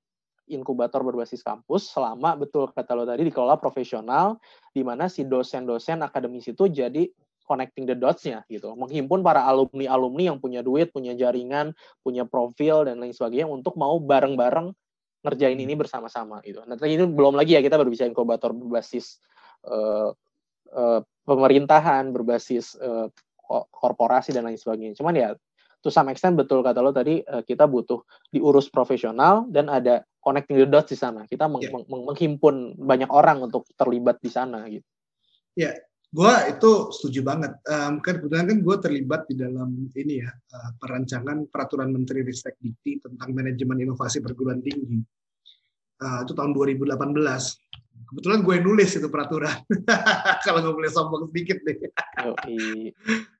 inkubator berbasis kampus selama betul kata lo tadi dikelola profesional di mana si dosen-dosen akademisi itu jadi connecting the dots-nya gitu. Menghimpun para alumni-alumni yang punya duit, punya jaringan, punya profil dan lain sebagainya untuk mau bareng-bareng ngerjain ini bersama-sama gitu. Nah, ini belum lagi ya kita berbicara inkubator berbasis uh, uh, pemerintahan, berbasis uh, korporasi dan lain sebagainya. Cuman ya to some extent betul kata lo tadi uh, kita butuh diurus profesional dan ada connecting the dots di sana. Kita meng yeah. meng menghimpun banyak orang untuk terlibat di sana gitu. Ya, yeah. gue itu setuju banget. Um, kan kebetulan kan gue terlibat di dalam ini ya uh, perancangan peraturan Menteri Ristek Dikti tentang manajemen inovasi perguruan tinggi. Uh, itu tahun 2018 kebetulan gue nulis itu peraturan. Kalau gue boleh sombong sedikit deh.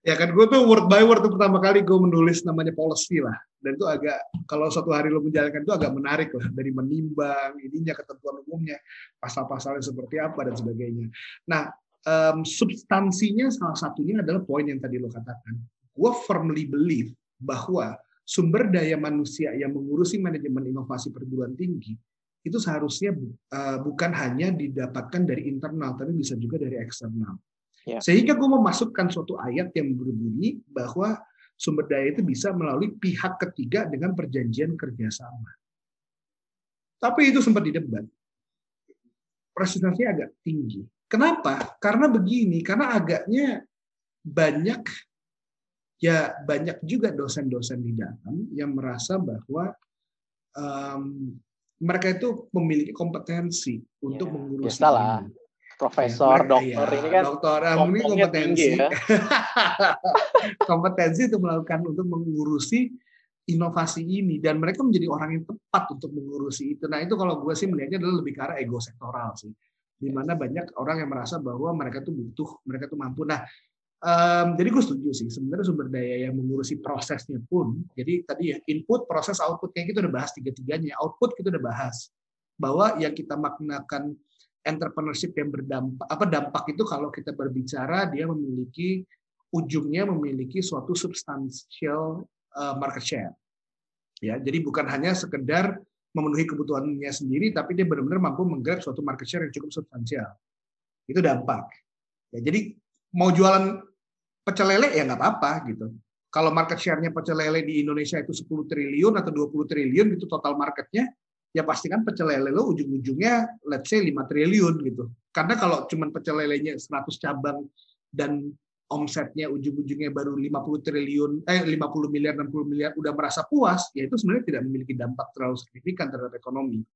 Ya kan gue tuh word by word tuh pertama kali gue menulis namanya policy lah. Dan itu agak kalau suatu hari lo menjalankan itu agak menarik lah. Dari menimbang ininya ketentuan umumnya pasal-pasalnya seperti apa dan sebagainya. Nah um, substansinya salah satunya adalah poin yang tadi lo katakan. Gue firmly believe bahwa sumber daya manusia yang mengurusi manajemen inovasi perguruan tinggi itu seharusnya uh, bukan hanya didapatkan dari internal, tapi bisa juga dari eksternal. Ya. Sehingga gue memasukkan suatu ayat yang berbunyi bahwa sumber daya itu bisa melalui pihak ketiga dengan perjanjian kerjasama. Tapi itu sempat didebat. Presentasinya agak tinggi. Kenapa? Karena begini, karena agaknya banyak ya banyak juga dosen-dosen di dalam yang merasa bahwa um, mereka itu memiliki kompetensi untuk ya, mengurus ya, profesor, ya, dokter ya, ini kan dokter ini kompetensi. ya. kompetensi untuk melakukan untuk mengurusi inovasi ini. Dan mereka menjadi orang yang tepat untuk mengurusi itu. Nah itu kalau gue sih melihatnya adalah lebih ke arah ego sektoral sih, di mana banyak orang yang merasa bahwa mereka tuh butuh, mereka tuh mampu. Nah Um, jadi gue setuju sih sebenarnya sumber daya yang mengurusi prosesnya pun jadi tadi ya input proses output kayak kita udah bahas tiga tiganya output kita udah bahas bahwa yang kita maknakan entrepreneurship yang berdampak apa dampak itu kalau kita berbicara dia memiliki ujungnya memiliki suatu substansial uh, market share Ya, jadi bukan hanya sekedar memenuhi kebutuhannya sendiri, tapi dia benar-benar mampu menggrab suatu market share yang cukup substansial. Itu dampak. Ya, jadi mau jualan pecel lele ya nggak apa-apa gitu. Kalau market share-nya pecel lele di Indonesia itu 10 triliun atau 20 triliun gitu total marketnya, ya pastikan pecel lele lo ujung-ujungnya let's say 5 triliun gitu. Karena kalau cuma pecel lelenya 100 cabang dan omsetnya ujung-ujungnya baru 50 triliun eh 50 miliar 60 miliar udah merasa puas ya itu sebenarnya tidak memiliki dampak terlalu signifikan terhadap ekonomi.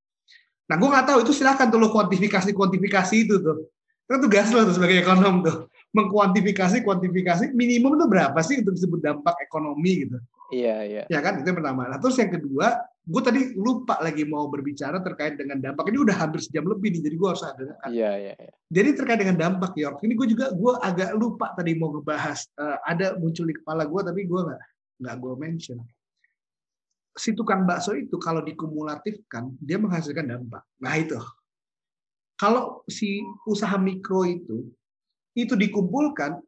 Nah, gue nggak tahu itu silahkan tuh lo kuantifikasi kuantifikasi itu tuh. Itu tugas lo tuh sebagai ekonom tuh mengkuantifikasi kuantifikasi minimum itu berapa sih untuk disebut dampak ekonomi gitu. Iya, iya. Ya kan, itu yang pertama. Nah, terus yang kedua, gue tadi lupa lagi mau berbicara terkait dengan dampak. Ini udah hampir sejam lebih nih, jadi gue harus ada. Iya, iya, iya. Jadi terkait dengan dampak, York, ini gue juga gue agak lupa tadi mau ngebahas. Uh, ada muncul di kepala gue, tapi gue nggak nggak gue mention. Si tukang bakso itu kalau dikumulatifkan, dia menghasilkan dampak. Nah itu. Kalau si usaha mikro itu, itu dikumpulkan,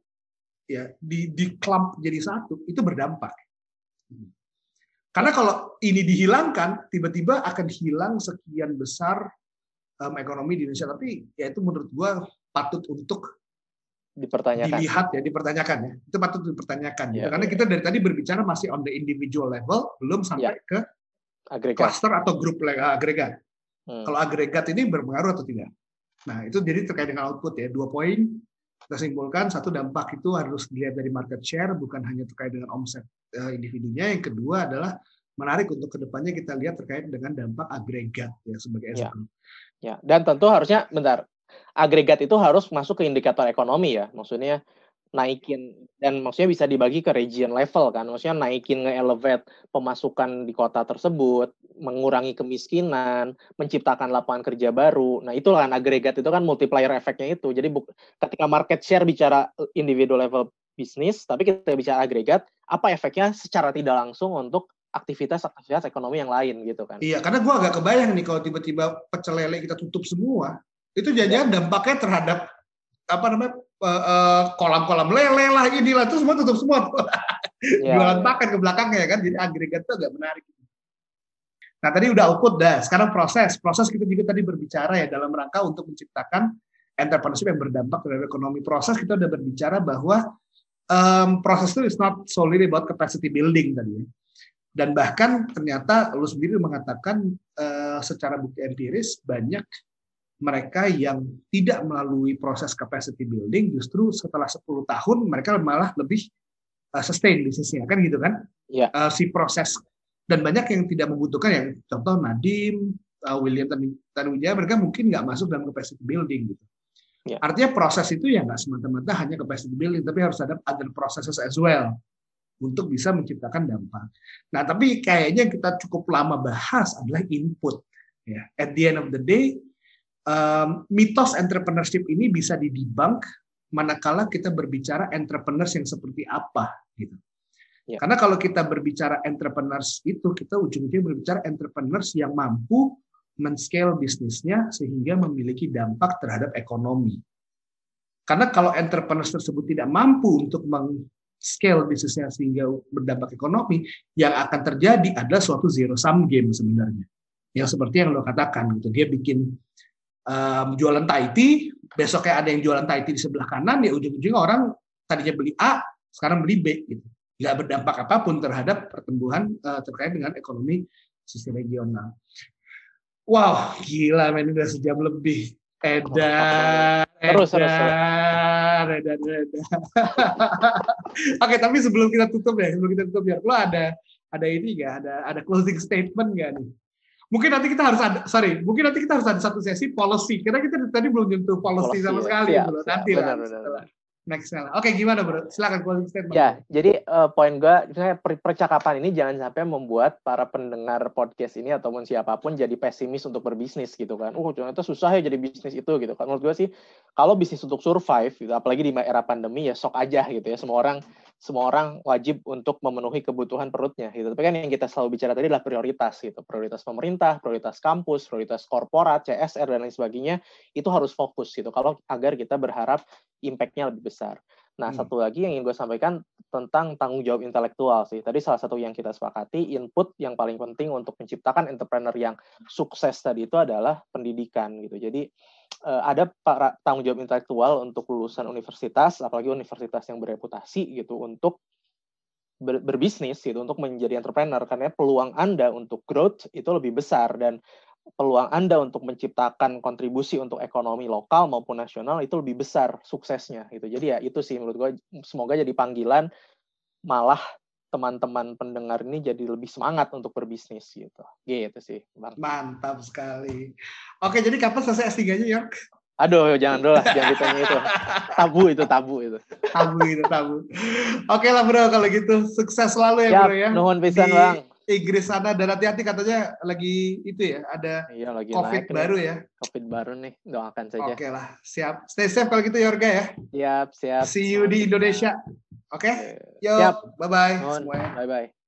ya di, di klump jadi satu, itu berdampak karena kalau ini dihilangkan, tiba-tiba akan hilang sekian besar um, ekonomi di Indonesia. Tapi ya itu menurut gua patut untuk dipertanyakan. Dilihat ya, dipertanyakan ya. Itu patut dipertanyakan. Ya, gitu. Karena kita dari tadi berbicara masih on the individual level, belum sampai ya. ke agregat. cluster atau grup agregat. Hmm. Kalau agregat ini berpengaruh atau tidak? Nah, itu jadi terkait dengan output ya. Dua poin kita simpulkan satu dampak itu harus dilihat dari market share bukan hanya terkait dengan omset uh, individunya. Yang kedua adalah menarik untuk ke depannya kita lihat terkait dengan dampak agregat ya sebagai ya. ya dan tentu harusnya bentar agregat itu harus masuk ke indikator ekonomi ya. Maksudnya naikin dan maksudnya bisa dibagi ke region level kan maksudnya naikin nge-elevate pemasukan di kota tersebut mengurangi kemiskinan menciptakan lapangan kerja baru nah itu kan agregat itu kan multiplier efeknya itu jadi ketika market share bicara individual level bisnis tapi kita bicara agregat apa efeknya secara tidak langsung untuk aktivitas-aktivitas ekonomi yang lain gitu kan. Iya, karena gua agak kebayang nih kalau tiba-tiba pecel lele kita tutup semua, itu jangan-jangan ya. dampaknya terhadap apa namanya Eh, eh, kolam-kolam lele lah inilah itu semua tutup semua tuh. Ya, jualan ya. pakan ke belakangnya ya kan jadi agregat itu agak menarik nah tadi udah output dah sekarang proses proses kita juga tadi berbicara ya dalam rangka untuk menciptakan entrepreneurship yang berdampak terhadap ekonomi proses kita udah berbicara bahwa um, proses itu is not solely about capacity building tadi ya. dan bahkan ternyata lu sendiri mengatakan uh, secara bukti empiris banyak mereka yang tidak melalui proses capacity building justru setelah 10 tahun mereka malah lebih uh, sustain bisnisnya kan gitu kan yeah. Iya. uh, si proses dan banyak yang tidak membutuhkan yang contoh Nadim uh, William Tanuwijaya mereka mungkin nggak masuk dalam capacity building gitu yeah. artinya proses itu ya nggak semata-mata hanya capacity building tapi harus ada other processes as well untuk bisa menciptakan dampak. Nah, tapi kayaknya kita cukup lama bahas adalah input. Ya, at the end of the day, um, mitos entrepreneurship ini bisa didebunk manakala kita berbicara entrepreneurs yang seperti apa gitu. Ya. Karena kalau kita berbicara entrepreneurs itu kita ujungnya berbicara entrepreneurs yang mampu men-scale bisnisnya sehingga memiliki dampak terhadap ekonomi. Karena kalau entrepreneurs tersebut tidak mampu untuk men-scale bisnisnya sehingga berdampak ekonomi, yang akan terjadi adalah suatu zero sum game sebenarnya. Yang seperti yang lo katakan gitu, dia bikin um, jualan Thai besoknya ada yang jualan Thai di sebelah kanan, ya ujung-ujungnya orang tadinya beli A, sekarang beli B gitu. Nggak berdampak apa pun terhadap pertumbuhan uh, terkait dengan ekonomi sisi regional. Wow, gila men udah sejam lebih. Edar, terus, edar, edar, edar. Oke, tapi sebelum kita tutup ya, sebelum kita tutup ya, lo ada ada ini nggak? Ada ada closing statement nggak nih? Mungkin nanti kita harus ada sorry mungkin nanti kita harus ada satu sesi policy. Karena kita tadi belum nyentuh policy, policy sama ya. sekali ya, nanti benar, lah next oke okay, gimana bro silakan closing statement ya jadi uh, poin gue saya percakapan ini jangan sampai membuat para pendengar podcast ini ataupun siapa pun jadi pesimis untuk berbisnis gitu kan uh ternyata susah ya jadi bisnis itu gitu kan menurut gue sih kalau bisnis untuk survive gitu apalagi di era pandemi ya sok aja gitu ya semua orang semua orang wajib untuk memenuhi kebutuhan perutnya gitu. Tapi kan yang kita selalu bicara tadi adalah prioritas gitu. Prioritas pemerintah, prioritas kampus, prioritas korporat, CSR dan lain sebagainya itu harus fokus gitu. Kalau agar kita berharap impact-nya lebih besar. Nah, hmm. satu lagi yang ingin gue sampaikan tentang tanggung jawab intelektual sih. Tadi salah satu yang kita sepakati, input yang paling penting untuk menciptakan entrepreneur yang sukses tadi itu adalah pendidikan gitu. Jadi uh, ada para tanggung jawab intelektual untuk lulusan universitas, apalagi universitas yang bereputasi gitu untuk ber, berbisnis gitu untuk menjadi entrepreneur karena peluang Anda untuk growth itu lebih besar dan peluang Anda untuk menciptakan kontribusi untuk ekonomi lokal maupun nasional itu lebih besar suksesnya gitu. Jadi ya itu sih menurut gue semoga jadi panggilan malah teman-teman pendengar ini jadi lebih semangat untuk berbisnis gitu. Gitu sih, Bang. Mantap sekali. Oke, jadi kapan selesai S3-nya, York? Aduh, jangan dulu lah, jangan ditanya itu. Tabu itu, tabu itu. Tabu itu, tabu. Oke lah bro, kalau gitu sukses selalu ya Siap, bro ya. Nuhun pisan Di bang. Inggris sana dan hati-hati katanya lagi itu ya, ada iya, lagi COVID naik baru nih. ya. COVID baru nih, doakan saja. Oke lah, siap. Stay safe kalau gitu Yorga ya. Siap, siap. See you di Indonesia. Oke? Okay? Yo, bye-bye Bye-bye.